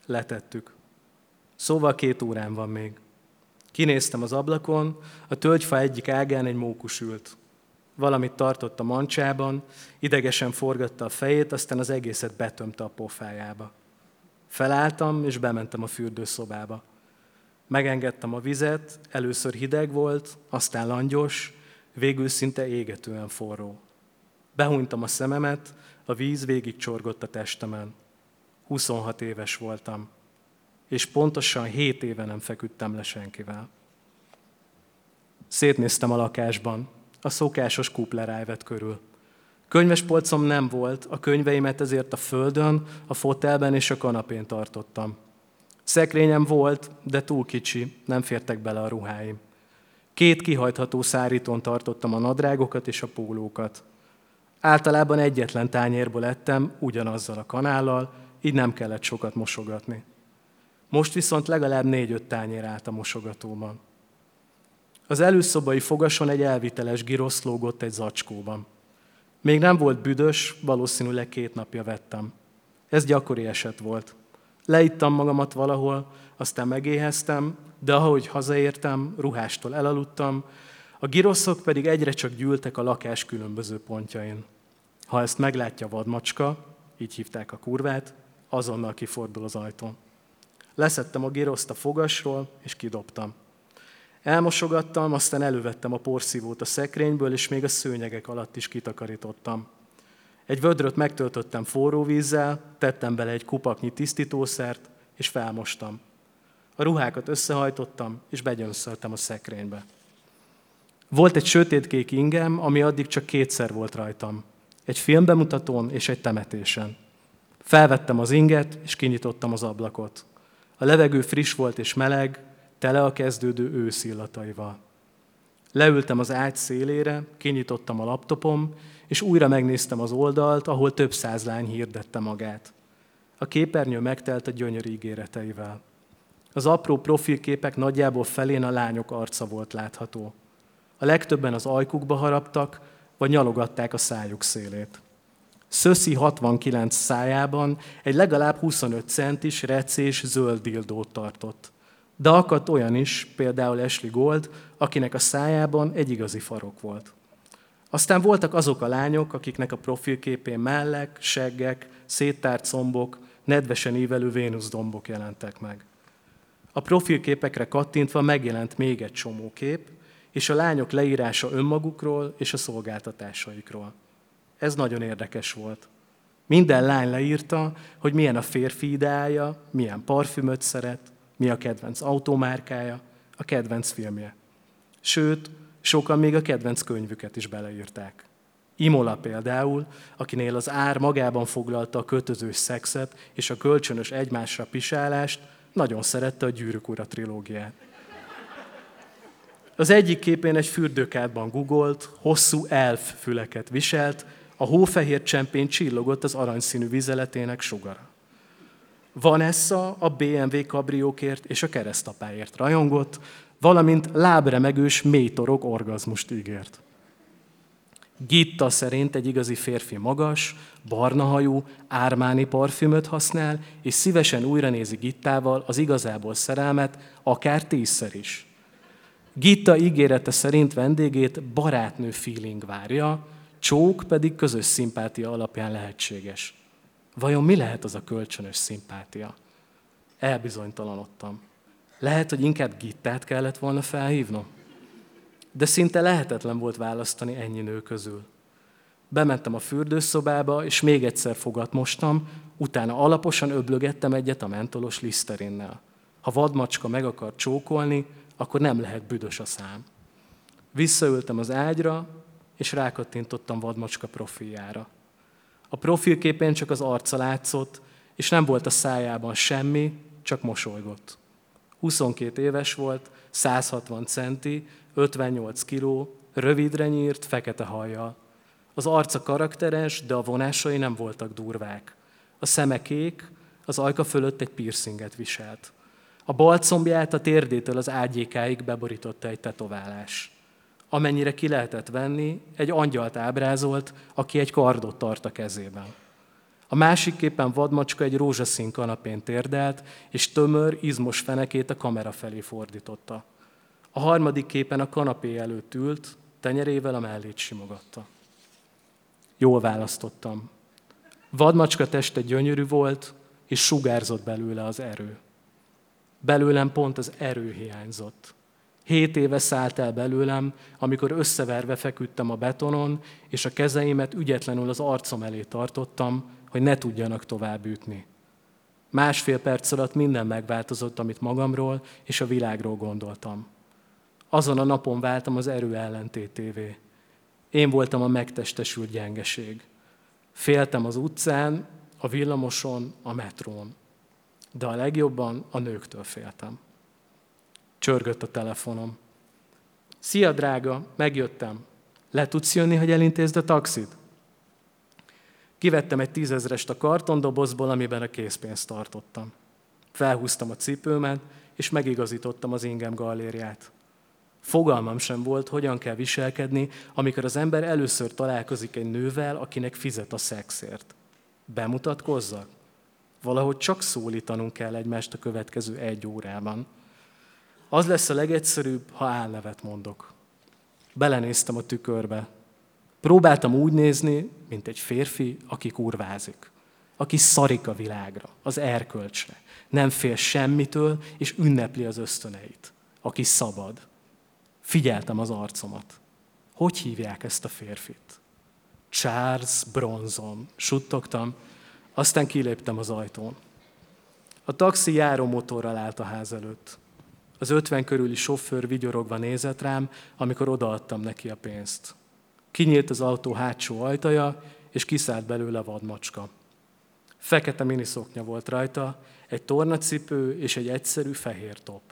Speaker 3: Letettük. Szóval két órán van még. Kinéztem az ablakon, a tölgyfa egyik ágán egy mókus ült. Valamit tartott a mancsában, idegesen forgatta a fejét, aztán az egészet betömte a pofájába. Felálltam, és bementem a fürdőszobába. Megengedtem a vizet, először hideg volt, aztán langyos, végül szinte égetően forró. Behúnytam a szememet, a víz végig csorgott a testemen. 26 éves voltam, és pontosan 7 éve nem feküdtem le senkivel. Szétnéztem a lakásban, a szokásos kupleráj vett körül. Könyvespolcom nem volt, a könyveimet ezért a földön, a fotelben és a kanapén tartottam. Szekrényem volt, de túl kicsi, nem fértek bele a ruháim. Két kihajtható szárítón tartottam a nadrágokat és a pólókat. Általában egyetlen tányérból ettem, ugyanazzal a kanállal, így nem kellett sokat mosogatni. Most viszont legalább négy-öt tányér állt a mosogatóban. Az előszobai fogason egy elviteles girosz lógott egy zacskóban. Még nem volt büdös, valószínűleg két napja vettem. Ez gyakori eset volt. Leittam magamat valahol, aztán megéheztem, de ahogy hazaértem, ruhástól elaludtam, a giroszok pedig egyre csak gyűltek a lakás különböző pontjain. Ha ezt meglátja vadmacska, így hívták a kurvát, azonnal kifordul az ajtón. Leszettem a giroszt a fogasról, és kidobtam. Elmosogattam, aztán elővettem a porszívót a szekrényből, és még a szőnyegek alatt is kitakarítottam. Egy vödröt megtöltöttem forró vízzel, tettem bele egy kupaknyi tisztítószert, és felmostam. A ruhákat összehajtottam, és begyönszöltem a szekrénybe. Volt egy sötétkék ingem, ami addig csak kétszer volt rajtam. Egy filmbemutatón és egy temetésen. Felvettem az inget, és kinyitottam az ablakot. A levegő friss volt és meleg, tele a kezdődő őszillataival. Leültem az ágy szélére, kinyitottam a laptopom, és újra megnéztem az oldalt, ahol több száz lány hirdette magát. A képernyő megtelt a gyönyörű ígéreteivel. Az apró profilképek nagyjából felén a lányok arca volt látható. A legtöbben az ajkukba haraptak, vagy nyalogatták a szájuk szélét. Szöszi 69 szájában egy legalább 25 centis recés zöld dildót tartott. De akadt olyan is, például Ashley Gold, akinek a szájában egy igazi farok volt. Aztán voltak azok a lányok, akiknek a profilképén mellek, seggek, széttárt combok, nedvesen ívelő Vénusz-dombok jelentek meg. A profilképekre kattintva megjelent még egy csomó kép, és a lányok leírása önmagukról és a szolgáltatásaikról. Ez nagyon érdekes volt. Minden lány leírta, hogy milyen a férfi ideája, milyen parfümöt szeret, mi a kedvenc automárkája, a kedvenc filmje. Sőt, sokan még a kedvenc könyvüket is beleírták. Imola például, akinél az ár magában foglalta a kötözős szexet és a kölcsönös egymásra pisálást, nagyon szerette a Gyűrűk Ura trilógiát. Az egyik képén egy fürdőkádban gugolt, hosszú elf füleket viselt, a hófehér csempén csillogott az aranyszínű vizeletének sugara. Vanessa a BMW kabriókért és a keresztapáért rajongott, valamint lábremegős mélytorok orgazmust ígért. Gitta szerint egy igazi férfi magas, barna hajú, ármáni parfümöt használ, és szívesen újra nézi Gittával az igazából szerelmet, akár tízszer is. Gitta ígérete szerint vendégét barátnő feeling várja, csók pedig közös szimpátia alapján lehetséges. Vajon mi lehet az a kölcsönös szimpátia? Elbizonytalanodtam. Lehet, hogy inkább Gittát kellett volna felhívnom? De szinte lehetetlen volt választani ennyi nő közül. Bementem a fürdőszobába, és még egyszer fogat mostam, utána alaposan öblögettem egyet a mentolos liszterinnel. Ha vadmacska meg akar csókolni, akkor nem lehet büdös a szám. Visszaültem az ágyra, és rákattintottam vadmacska profiljára. A profilképén csak az arca látszott, és nem volt a szájában semmi, csak mosolygott. 22 éves volt, 160 centi, 58 kiló, rövidre nyírt, fekete hajjal. Az arca karakteres, de a vonásai nem voltak durvák. A szeme kék, az ajka fölött egy piercinget viselt. A bal combját a térdétől az ágyékáig beborította egy tetoválás. Amennyire ki lehetett venni, egy angyalt ábrázolt, aki egy kardot tart a kezében. A másik képen vadmacska egy rózsaszín kanapén térdelt, és tömör, izmos fenekét a kamera felé fordította. A harmadik képen a kanapé előtt ült, tenyerével a mellét simogatta. Jól választottam. Vadmacska teste gyönyörű volt, és sugárzott belőle az erő. Belőlem pont az erő hiányzott. Hét éve szállt el belőlem, amikor összeverve feküdtem a betonon, és a kezeimet ügyetlenül az arcom elé tartottam, hogy ne tudjanak tovább ütni. Másfél perc alatt minden megváltozott, amit magamról és a világról gondoltam. Azon a napon váltam az erő ellentétévé. Én voltam a megtestesült gyengeség. Féltem az utcán, a villamoson, a metrón. De a legjobban a nőktől féltem. Csörgött a telefonom. Szia, drága, megjöttem. Le tudsz jönni, hogy elintézd a taxit? Kivettem egy tízezrest a kartondobozból, amiben a készpénzt tartottam. Felhúztam a cipőmet, és megigazítottam az ingem galériát. Fogalmam sem volt, hogyan kell viselkedni, amikor az ember először találkozik egy nővel, akinek fizet a szexért. Bemutatkozzak? Valahogy csak szólítanunk kell egymást a következő egy órában. Az lesz a legegyszerűbb, ha álnevet mondok. Belenéztem a tükörbe. Próbáltam úgy nézni, mint egy férfi, aki kurvázik. Aki szarik a világra, az erkölcsre. Nem fél semmitől, és ünnepli az ösztöneit. Aki szabad. Figyeltem az arcomat. Hogy hívják ezt a férfit? Charles Bronson. Suttogtam, aztán kiléptem az ajtón. A taxi járó motorral állt a ház előtt. Az ötven körüli sofőr vigyorogva nézett rám, amikor odaadtam neki a pénzt. Kinyílt az autó hátsó ajtaja, és kiszállt belőle vadmacska. Fekete miniszoknya volt rajta, egy tornacipő és egy egyszerű fehér top.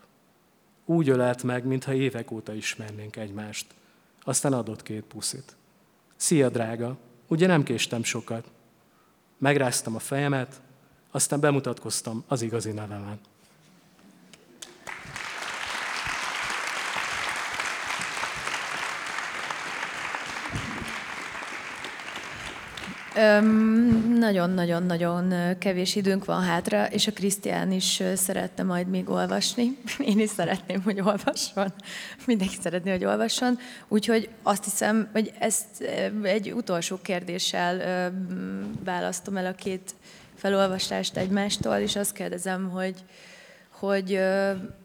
Speaker 3: Úgy ölelt meg, mintha évek óta ismernénk egymást. Aztán adott két puszit. Szia, drága! Ugye nem késtem sokat? Megráztam a fejemet, aztán bemutatkoztam az igazi nevemen.
Speaker 2: Nagyon-nagyon-nagyon kevés időnk van hátra, és a Krisztián is szeretne majd még olvasni. [LAUGHS] Én is szeretném, hogy olvasson. Mindenki szeretné, hogy olvasson. Úgyhogy azt hiszem, hogy ezt egy utolsó kérdéssel választom el a két felolvasást egymástól, és azt kérdezem, hogy, hogy,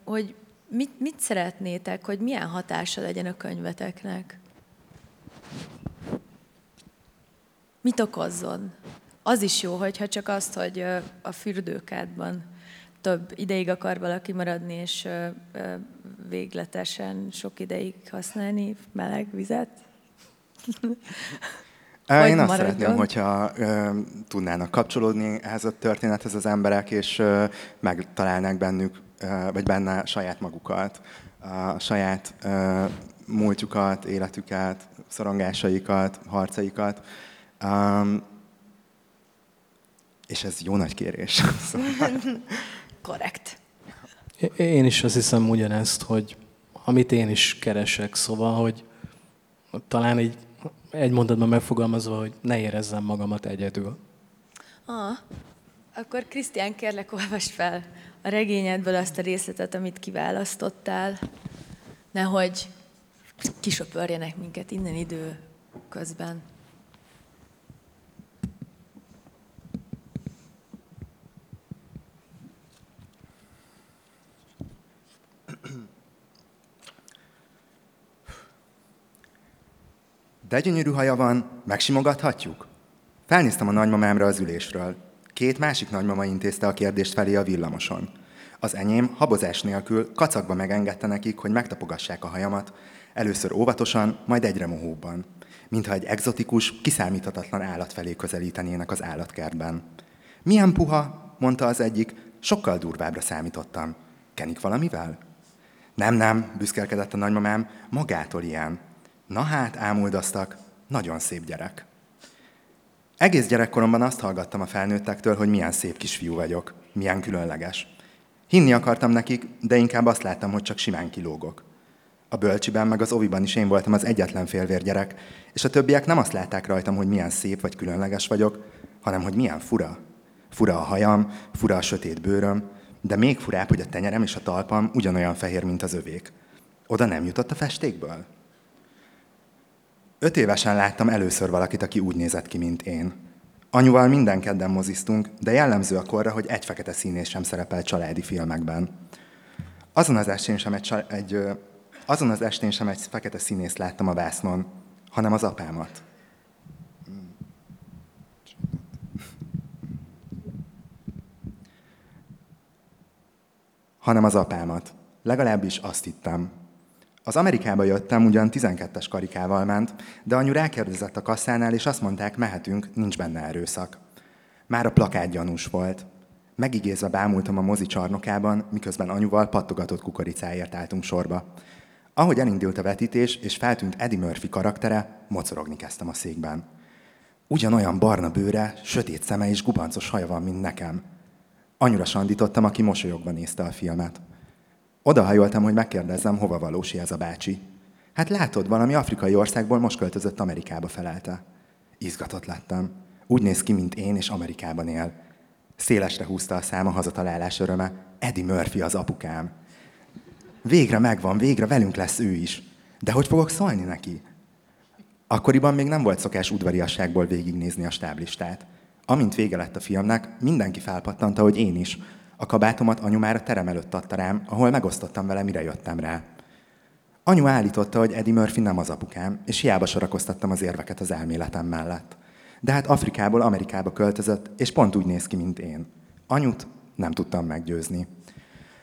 Speaker 2: hogy mit, mit szeretnétek, hogy milyen hatása legyen a könyveteknek? Mit okozzon. Az is jó, hogyha csak azt, hogy a fürdőkádban több ideig akar valaki maradni, és végletesen sok ideig használni meleg vizet.
Speaker 4: Én azt maradjon. szeretném, hogyha ö, tudnának kapcsolódni ehhez a történethez az emberek, és ö, megtalálnák bennük, ö, vagy benne saját magukat, a saját ö, múltjukat, életüket, szorongásaikat, harcaikat. Um, és ez jó nagy kérés. [LAUGHS] [LAUGHS]
Speaker 2: Korrekt.
Speaker 3: Én is azt hiszem ugyanezt, hogy amit én is keresek, szóval, hogy talán egy, egy mondatban megfogalmazva, hogy ne érezzem magamat egyedül.
Speaker 2: Ah, akkor Krisztián, kérlek, olvasd fel a regényedből azt a részletet, amit kiválasztottál, nehogy kisöpörjenek minket innen idő közben.
Speaker 4: De gyönyörű haja van, megsimogathatjuk? Felnéztem a nagymamámra az ülésről. Két másik nagymama intézte a kérdést felé a villamoson. Az enyém habozás nélkül kacakba megengedte nekik, hogy megtapogassák a hajamat, először óvatosan, majd egyre mohóbban, mintha egy egzotikus, kiszámíthatatlan állat felé közelítenének az állatkertben. Milyen puha, mondta az egyik, sokkal durvábbra számítottam. Kenik valamivel? Nem, nem, büszkelkedett a nagymamám, magától ilyen. Na hát, ámuldaztak, nagyon szép gyerek. Egész gyerekkoromban azt hallgattam a felnőttektől, hogy milyen szép kisfiú vagyok, milyen különleges. Hinni akartam nekik, de inkább azt láttam, hogy csak simán kilógok. A bölcsiben meg az oviban is én voltam az egyetlen félvér gyerek, és a többiek nem azt látták rajtam, hogy milyen szép vagy különleges vagyok, hanem hogy milyen fura. Fura a hajam, fura a sötét bőröm, de még furább, hogy a tenyerem és a talpam ugyanolyan fehér, mint az övék. Oda nem jutott a festékből? Öt évesen láttam először valakit, aki úgy nézett ki, mint én. Anyuval minden kedden moziztunk, de jellemző a korra, hogy egy fekete színész sem szerepel családi filmekben. Azon az estén sem egy, egy, azon az estén sem egy fekete színész láttam a vásznon, hanem az apámat. hanem az apámat. Legalábbis azt hittem. Az Amerikába jöttem, ugyan 12-es karikával ment, de anyu rákérdezett a kasszánál, és azt mondták, mehetünk, nincs benne erőszak. Már a plakát gyanús volt. Megigézve bámultam a mozi csarnokában, miközben anyuval pattogatott kukoricáért álltunk sorba. Ahogy elindult a vetítés, és feltűnt Eddie Murphy karaktere, mocorogni kezdtem a székben. Ugyanolyan barna bőre, sötét szeme és gubancos haja van, mint nekem. Anyura sandítottam, aki mosolyogva nézte a filmet. Odahajoltam, hogy megkérdezzem, hova valósi ez a bácsi. Hát látod, valami afrikai országból most költözött Amerikába felelte. Izgatott lettem. Úgy néz ki, mint én, és Amerikában él. Szélesre húzta a száma hazatalálás öröme. Eddie Murphy az apukám. Végre megvan, végre velünk lesz ő is. De hogy fogok szólni neki? Akkoriban még nem volt szokás udvariasságból végignézni a stáblistát. Amint vége lett a filmnek, mindenki felpattant, hogy én is. A kabátomat anyu már a terem előtt adta rám, ahol megosztottam vele, mire jöttem rá. Anyu állította, hogy Eddie Murphy nem az apukám, és hiába sorakoztattam az érveket az elméletem mellett. De hát Afrikából Amerikába költözött, és pont úgy néz ki, mint én. Anyut nem tudtam meggyőzni.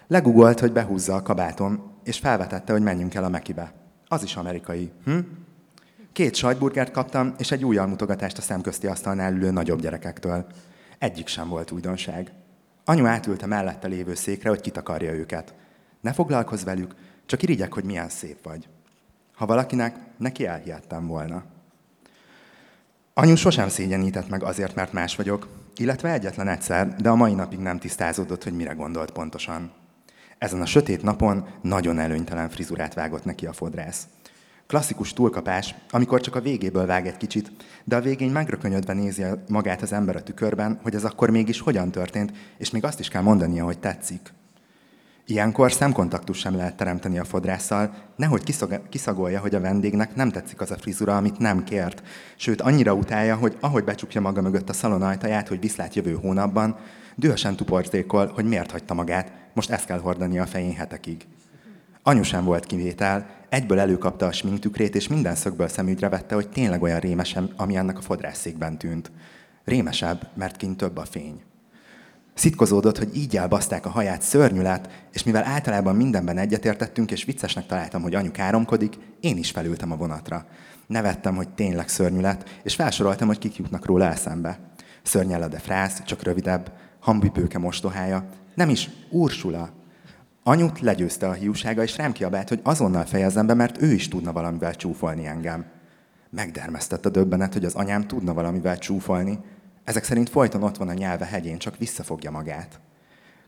Speaker 4: Legugolt, hogy behúzza a kabátom, és felvetette, hogy menjünk el a Mekibe. Az is amerikai. Hm? Két sajtburgert kaptam, és egy új mutogatást a szemközti asztalnál ülő nagyobb gyerekektől. Egyik sem volt újdonság. Anyu átült a mellette lévő székre, hogy kitakarja őket. Ne foglalkozz velük, csak irigyek, hogy milyen szép vagy. Ha valakinek, neki elhihettem volna. Anyu sosem szégyenített meg azért, mert más vagyok, illetve egyetlen egyszer, de a mai napig nem tisztázódott, hogy mire gondolt pontosan. Ezen a sötét napon nagyon előnytelen frizurát vágott neki a fodrász. Klasszikus túlkapás, amikor csak a végéből vág egy kicsit, de a végén megrökönyödve nézi magát az ember a tükörben, hogy ez akkor mégis hogyan történt, és még azt is kell mondania, hogy tetszik. Ilyenkor szemkontaktus sem lehet teremteni a fodrásszal, nehogy kiszagolja, hogy a vendégnek nem tetszik az a frizura, amit nem kért. Sőt, annyira utálja, hogy ahogy becsukja maga mögött a szalon ajtaját, hogy viszlát jövő hónapban, dühösen tuporzékol, hogy miért hagyta magát, most ezt kell hordani a fején hetekig. Anyu sem volt kivétel, egyből előkapta a sminktükrét, és minden szögből szemügyre vette, hogy tényleg olyan rémesen, ami annak a fodrászékben tűnt. Rémesebb, mert kint több a fény. Szitkozódott, hogy így elbaszták a haját, szörnyű lett, és mivel általában mindenben egyetértettünk, és viccesnek találtam, hogy anyu káromkodik, én is felültem a vonatra. Nevettem, hogy tényleg szörnyű lett, és felsoroltam, hogy kik jutnak róla eszembe. Szörnyella de frász, csak rövidebb, hambipőke mostohája, nem is Ursula. Anyut legyőzte a hiúsága, és rám kiabált, hogy azonnal fejezem be, mert ő is tudna valamivel csúfolni engem. Megdermesztett a döbbenet, hogy az anyám tudna valamivel csúfolni, ezek szerint folyton ott van a nyelve hegyén, csak visszafogja magát.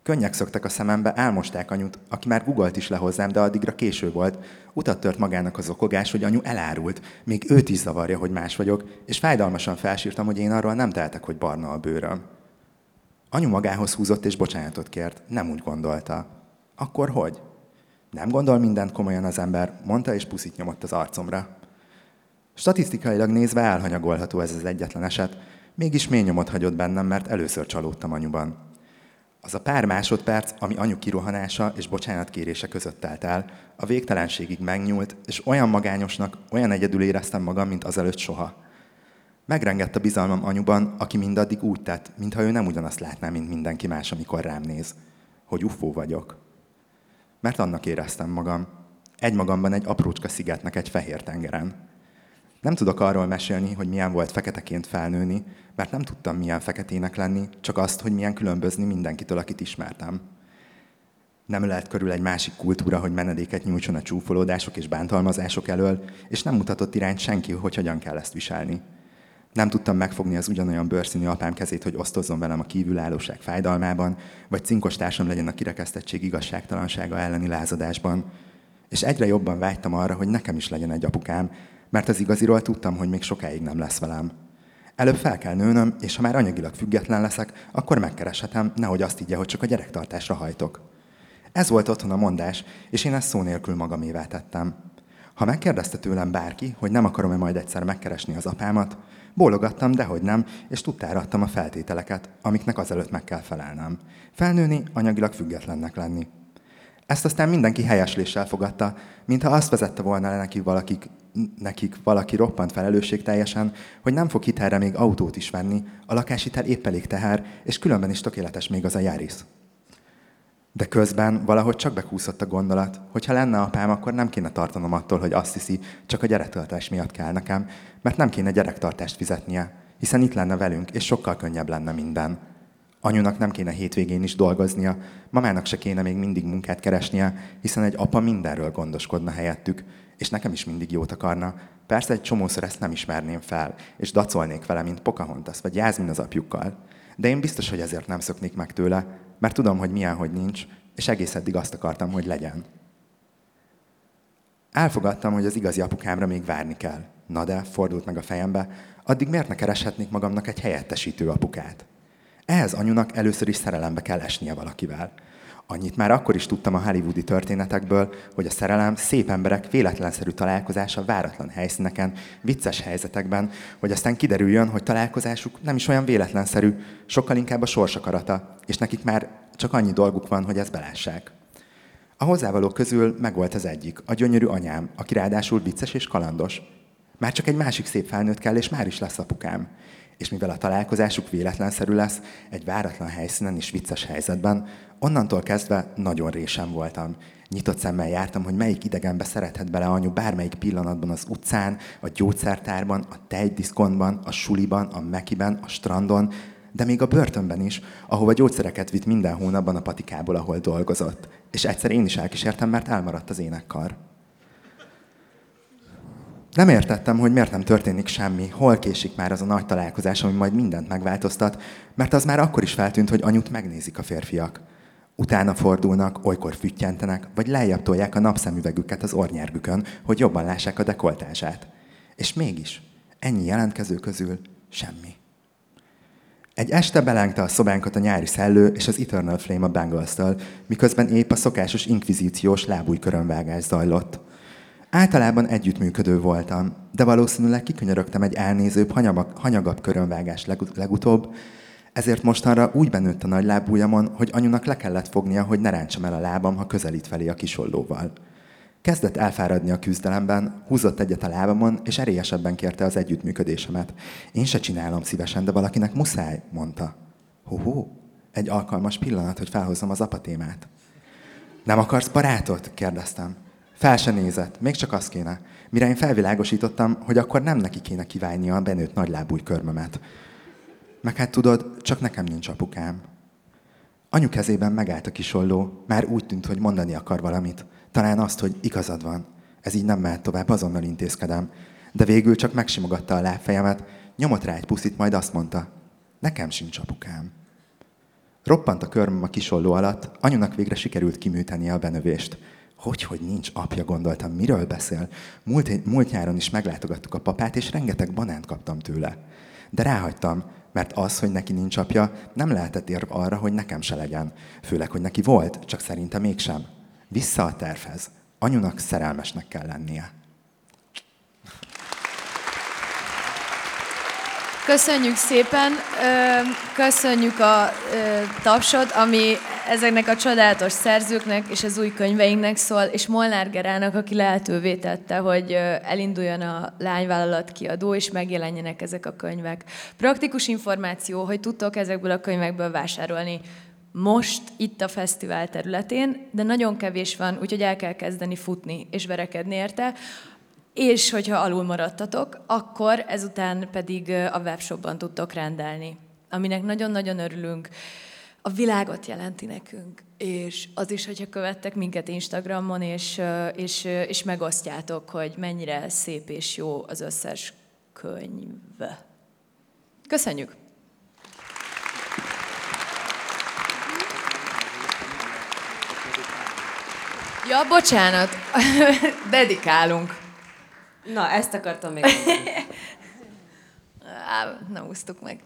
Speaker 4: Könnyek szöktek a szemembe, elmosták anyut, aki már gugolt is le hozzám, de addigra késő volt. Utat tört magának az okogás, hogy anyu elárult, még őt is zavarja, hogy más vagyok, és fájdalmasan felsírtam, hogy én arról nem teltek, hogy barna a bőröm. Anyu magához húzott és bocsánatot kért, nem úgy gondolta. Akkor hogy? Nem gondol mindent komolyan az ember, mondta és puszit nyomott az arcomra. Statisztikailag nézve elhanyagolható ez az egyetlen eset, Mégis mély nyomot hagyott bennem, mert először csalódtam anyuban. Az a pár másodperc, ami anyu kirohanása és bocsánatkérése között telt el, a végtelenségig megnyúlt, és olyan magányosnak, olyan egyedül éreztem magam, mint azelőtt soha. Megrengett a bizalmam anyuban, aki mindaddig úgy tett, mintha ő nem ugyanazt látná, mint mindenki más, amikor rám néz. Hogy ufó vagyok. Mert annak éreztem magam. Egymagamban egy aprócska szigetnek egy fehér tengeren. Nem tudok arról mesélni, hogy milyen volt feketeként felnőni, mert nem tudtam milyen feketének lenni, csak azt, hogy milyen különbözni mindenkitől, akit ismertem. Nem lehet körül egy másik kultúra, hogy menedéket nyújtson a csúfolódások és bántalmazások elől, és nem mutatott irányt senki, hogy hogyan kell ezt viselni. Nem tudtam megfogni az ugyanolyan bőrszínű apám kezét, hogy osztozzon velem a kívülállóság fájdalmában, vagy cinkos társam legyen a kirekesztettség igazságtalansága elleni lázadásban. És egyre jobban vágytam arra, hogy nekem is legyen egy apukám, mert az igaziról tudtam, hogy még sokáig nem lesz velem. Előbb fel kell nőnöm, és ha már anyagilag független leszek, akkor megkereshetem, nehogy azt így, hogy csak a gyerektartásra hajtok. Ez volt otthon a mondás, és én ezt szó nélkül magamévá tettem. Ha megkérdezte tőlem bárki, hogy nem akarom-e majd egyszer megkeresni az apámat, bólogattam, dehogy nem, és tudtára adtam a feltételeket, amiknek azelőtt meg kell felelnem. Felnőni, anyagilag függetlennek lenni. Ezt aztán mindenki helyesléssel fogadta, mintha azt vezette volna le nekik, valakik, nekik valaki roppant felelősség teljesen, hogy nem fog hitelre még autót is venni, a lakáshitel épp elég teher, és különben is tökéletes még az a járisz. De közben valahogy csak bekúszott a gondolat, hogy ha lenne apám, akkor nem kéne tartanom attól, hogy azt hiszi, csak a gyerektartás miatt kell nekem, mert nem kéne gyerektartást fizetnie, hiszen itt lenne velünk, és sokkal könnyebb lenne minden. Anyunak nem kéne hétvégén is dolgoznia, mamának se kéne még mindig munkát keresnie, hiszen egy apa mindenről gondoskodna helyettük, és nekem is mindig jót akarna. Persze egy csomószor ezt nem ismerném fel, és dacolnék vele, mint Pocahontas vagy Jászmin az apjukkal. De én biztos, hogy ezért nem szoknék meg tőle, mert tudom, hogy milyen, hogy nincs, és egész eddig azt akartam, hogy legyen. Elfogadtam, hogy az igazi apukámra még várni kell. Na de, fordult meg a fejembe, addig miért ne kereshetnék magamnak egy helyettesítő apukát? Ehhez anyunak először is szerelembe kell esnie valakivel. Annyit már akkor is tudtam a hollywoodi történetekből, hogy a szerelem szép emberek véletlenszerű találkozása váratlan helyszíneken, vicces helyzetekben, hogy aztán kiderüljön, hogy találkozásuk nem is olyan véletlenszerű, sokkal inkább a sorsakarata, és nekik már csak annyi dolguk van, hogy ezt belássák. A hozzávalók közül megvolt az egyik, a gyönyörű anyám, aki ráadásul vicces és kalandos. Már csak egy másik szép felnőtt kell, és már is lesz apukám. És mivel a találkozásuk véletlenszerű lesz, egy váratlan helyszínen és vicces helyzetben, onnantól kezdve nagyon résem voltam. Nyitott szemmel jártam, hogy melyik idegenbe szerethet bele anyu bármelyik pillanatban az utcán, a gyógyszertárban, a tejdiszkontban, a suliban, a mekiben, a strandon, de még a börtönben is, ahova gyógyszereket vitt minden hónapban a patikából, ahol dolgozott. És egyszer én is elkísértem, mert elmaradt az énekkar. Nem értettem, hogy miért nem történik semmi, hol késik már az a nagy találkozás, ami majd mindent megváltoztat, mert az már akkor is feltűnt, hogy anyut megnézik a férfiak. Utána fordulnak, olykor füttyentenek, vagy lejjebb tolják a napszemüvegüket az ornyergükön, hogy jobban lássák a dekoltását. És mégis, ennyi jelentkező közül semmi. Egy este belengte a szobánkat a nyári szellő és az Eternal Flame a Bengals-től, miközben épp a szokásos inkvizíciós lábúj körönvágás zajlott. Általában együttműködő voltam, de valószínűleg kikönyörögtem egy elnézőbb, hanyagabb, hanyagabb körönvágás legutóbb, ezért mostanra úgy benőtt a nagy lábújamon, hogy anyunak le kellett fognia, hogy ne rántsam el a lábam, ha közelít felé a kisollóval. Kezdett elfáradni a küzdelemben, húzott egyet a lábamon, és erélyesebben kérte az együttműködésemet. Én se csinálom szívesen, de valakinek muszáj, mondta. Hú, egy alkalmas pillanat, hogy felhozzam az apatémát. Nem akarsz barátot? kérdeztem. Fel se nézett, még csak az kéne. Mire én felvilágosítottam, hogy akkor nem neki kéne kiválnia a benőtt nagylábúj körmömet. Meg hát tudod, csak nekem nincs apukám. Anyu kezében megállt a kisolló, már úgy tűnt, hogy mondani akar valamit. Talán azt, hogy igazad van. Ez így nem mehet tovább, azonnal intézkedem. De végül csak megsimogatta a lábfejemet, nyomott rá egy puszit, majd azt mondta, nekem sincs apukám. Roppant a körmöm a kisolló alatt, anyunak végre sikerült kiműtenie a benövést. Hogy, hogy nincs apja, gondoltam, miről beszél? Múlt, múlt nyáron is meglátogattuk a papát, és rengeteg banánt kaptam tőle. De ráhagytam, mert az, hogy neki nincs apja, nem lehetett érv arra, hogy nekem se legyen. Főleg, hogy neki volt, csak szerintem mégsem. Vissza a tervhez. Anyunak szerelmesnek kell lennie.
Speaker 2: Köszönjük szépen, köszönjük a tapsot, ami ezeknek a csodálatos szerzőknek és az új könyveinknek szól, és Molnár Gerának, aki lehetővé tette, hogy elinduljon a lányvállalat kiadó, és megjelenjenek ezek a könyvek. Praktikus információ, hogy tudtok ezekből a könyvekből vásárolni most itt a fesztivál területén, de nagyon kevés van, úgyhogy el kell kezdeni futni és verekedni érte. És hogyha alul maradtatok, akkor ezután pedig a webshopban tudtok rendelni, aminek nagyon-nagyon örülünk. A világot jelenti nekünk, és az is, hogyha követtek minket Instagramon, és, és, és megosztjátok, hogy mennyire szép és jó az összes könyv. Köszönjük! Ja, bocsánat, [LAUGHS] dedikálunk.
Speaker 1: Na, ezt akartam még [LAUGHS]
Speaker 2: Na, úsztuk meg.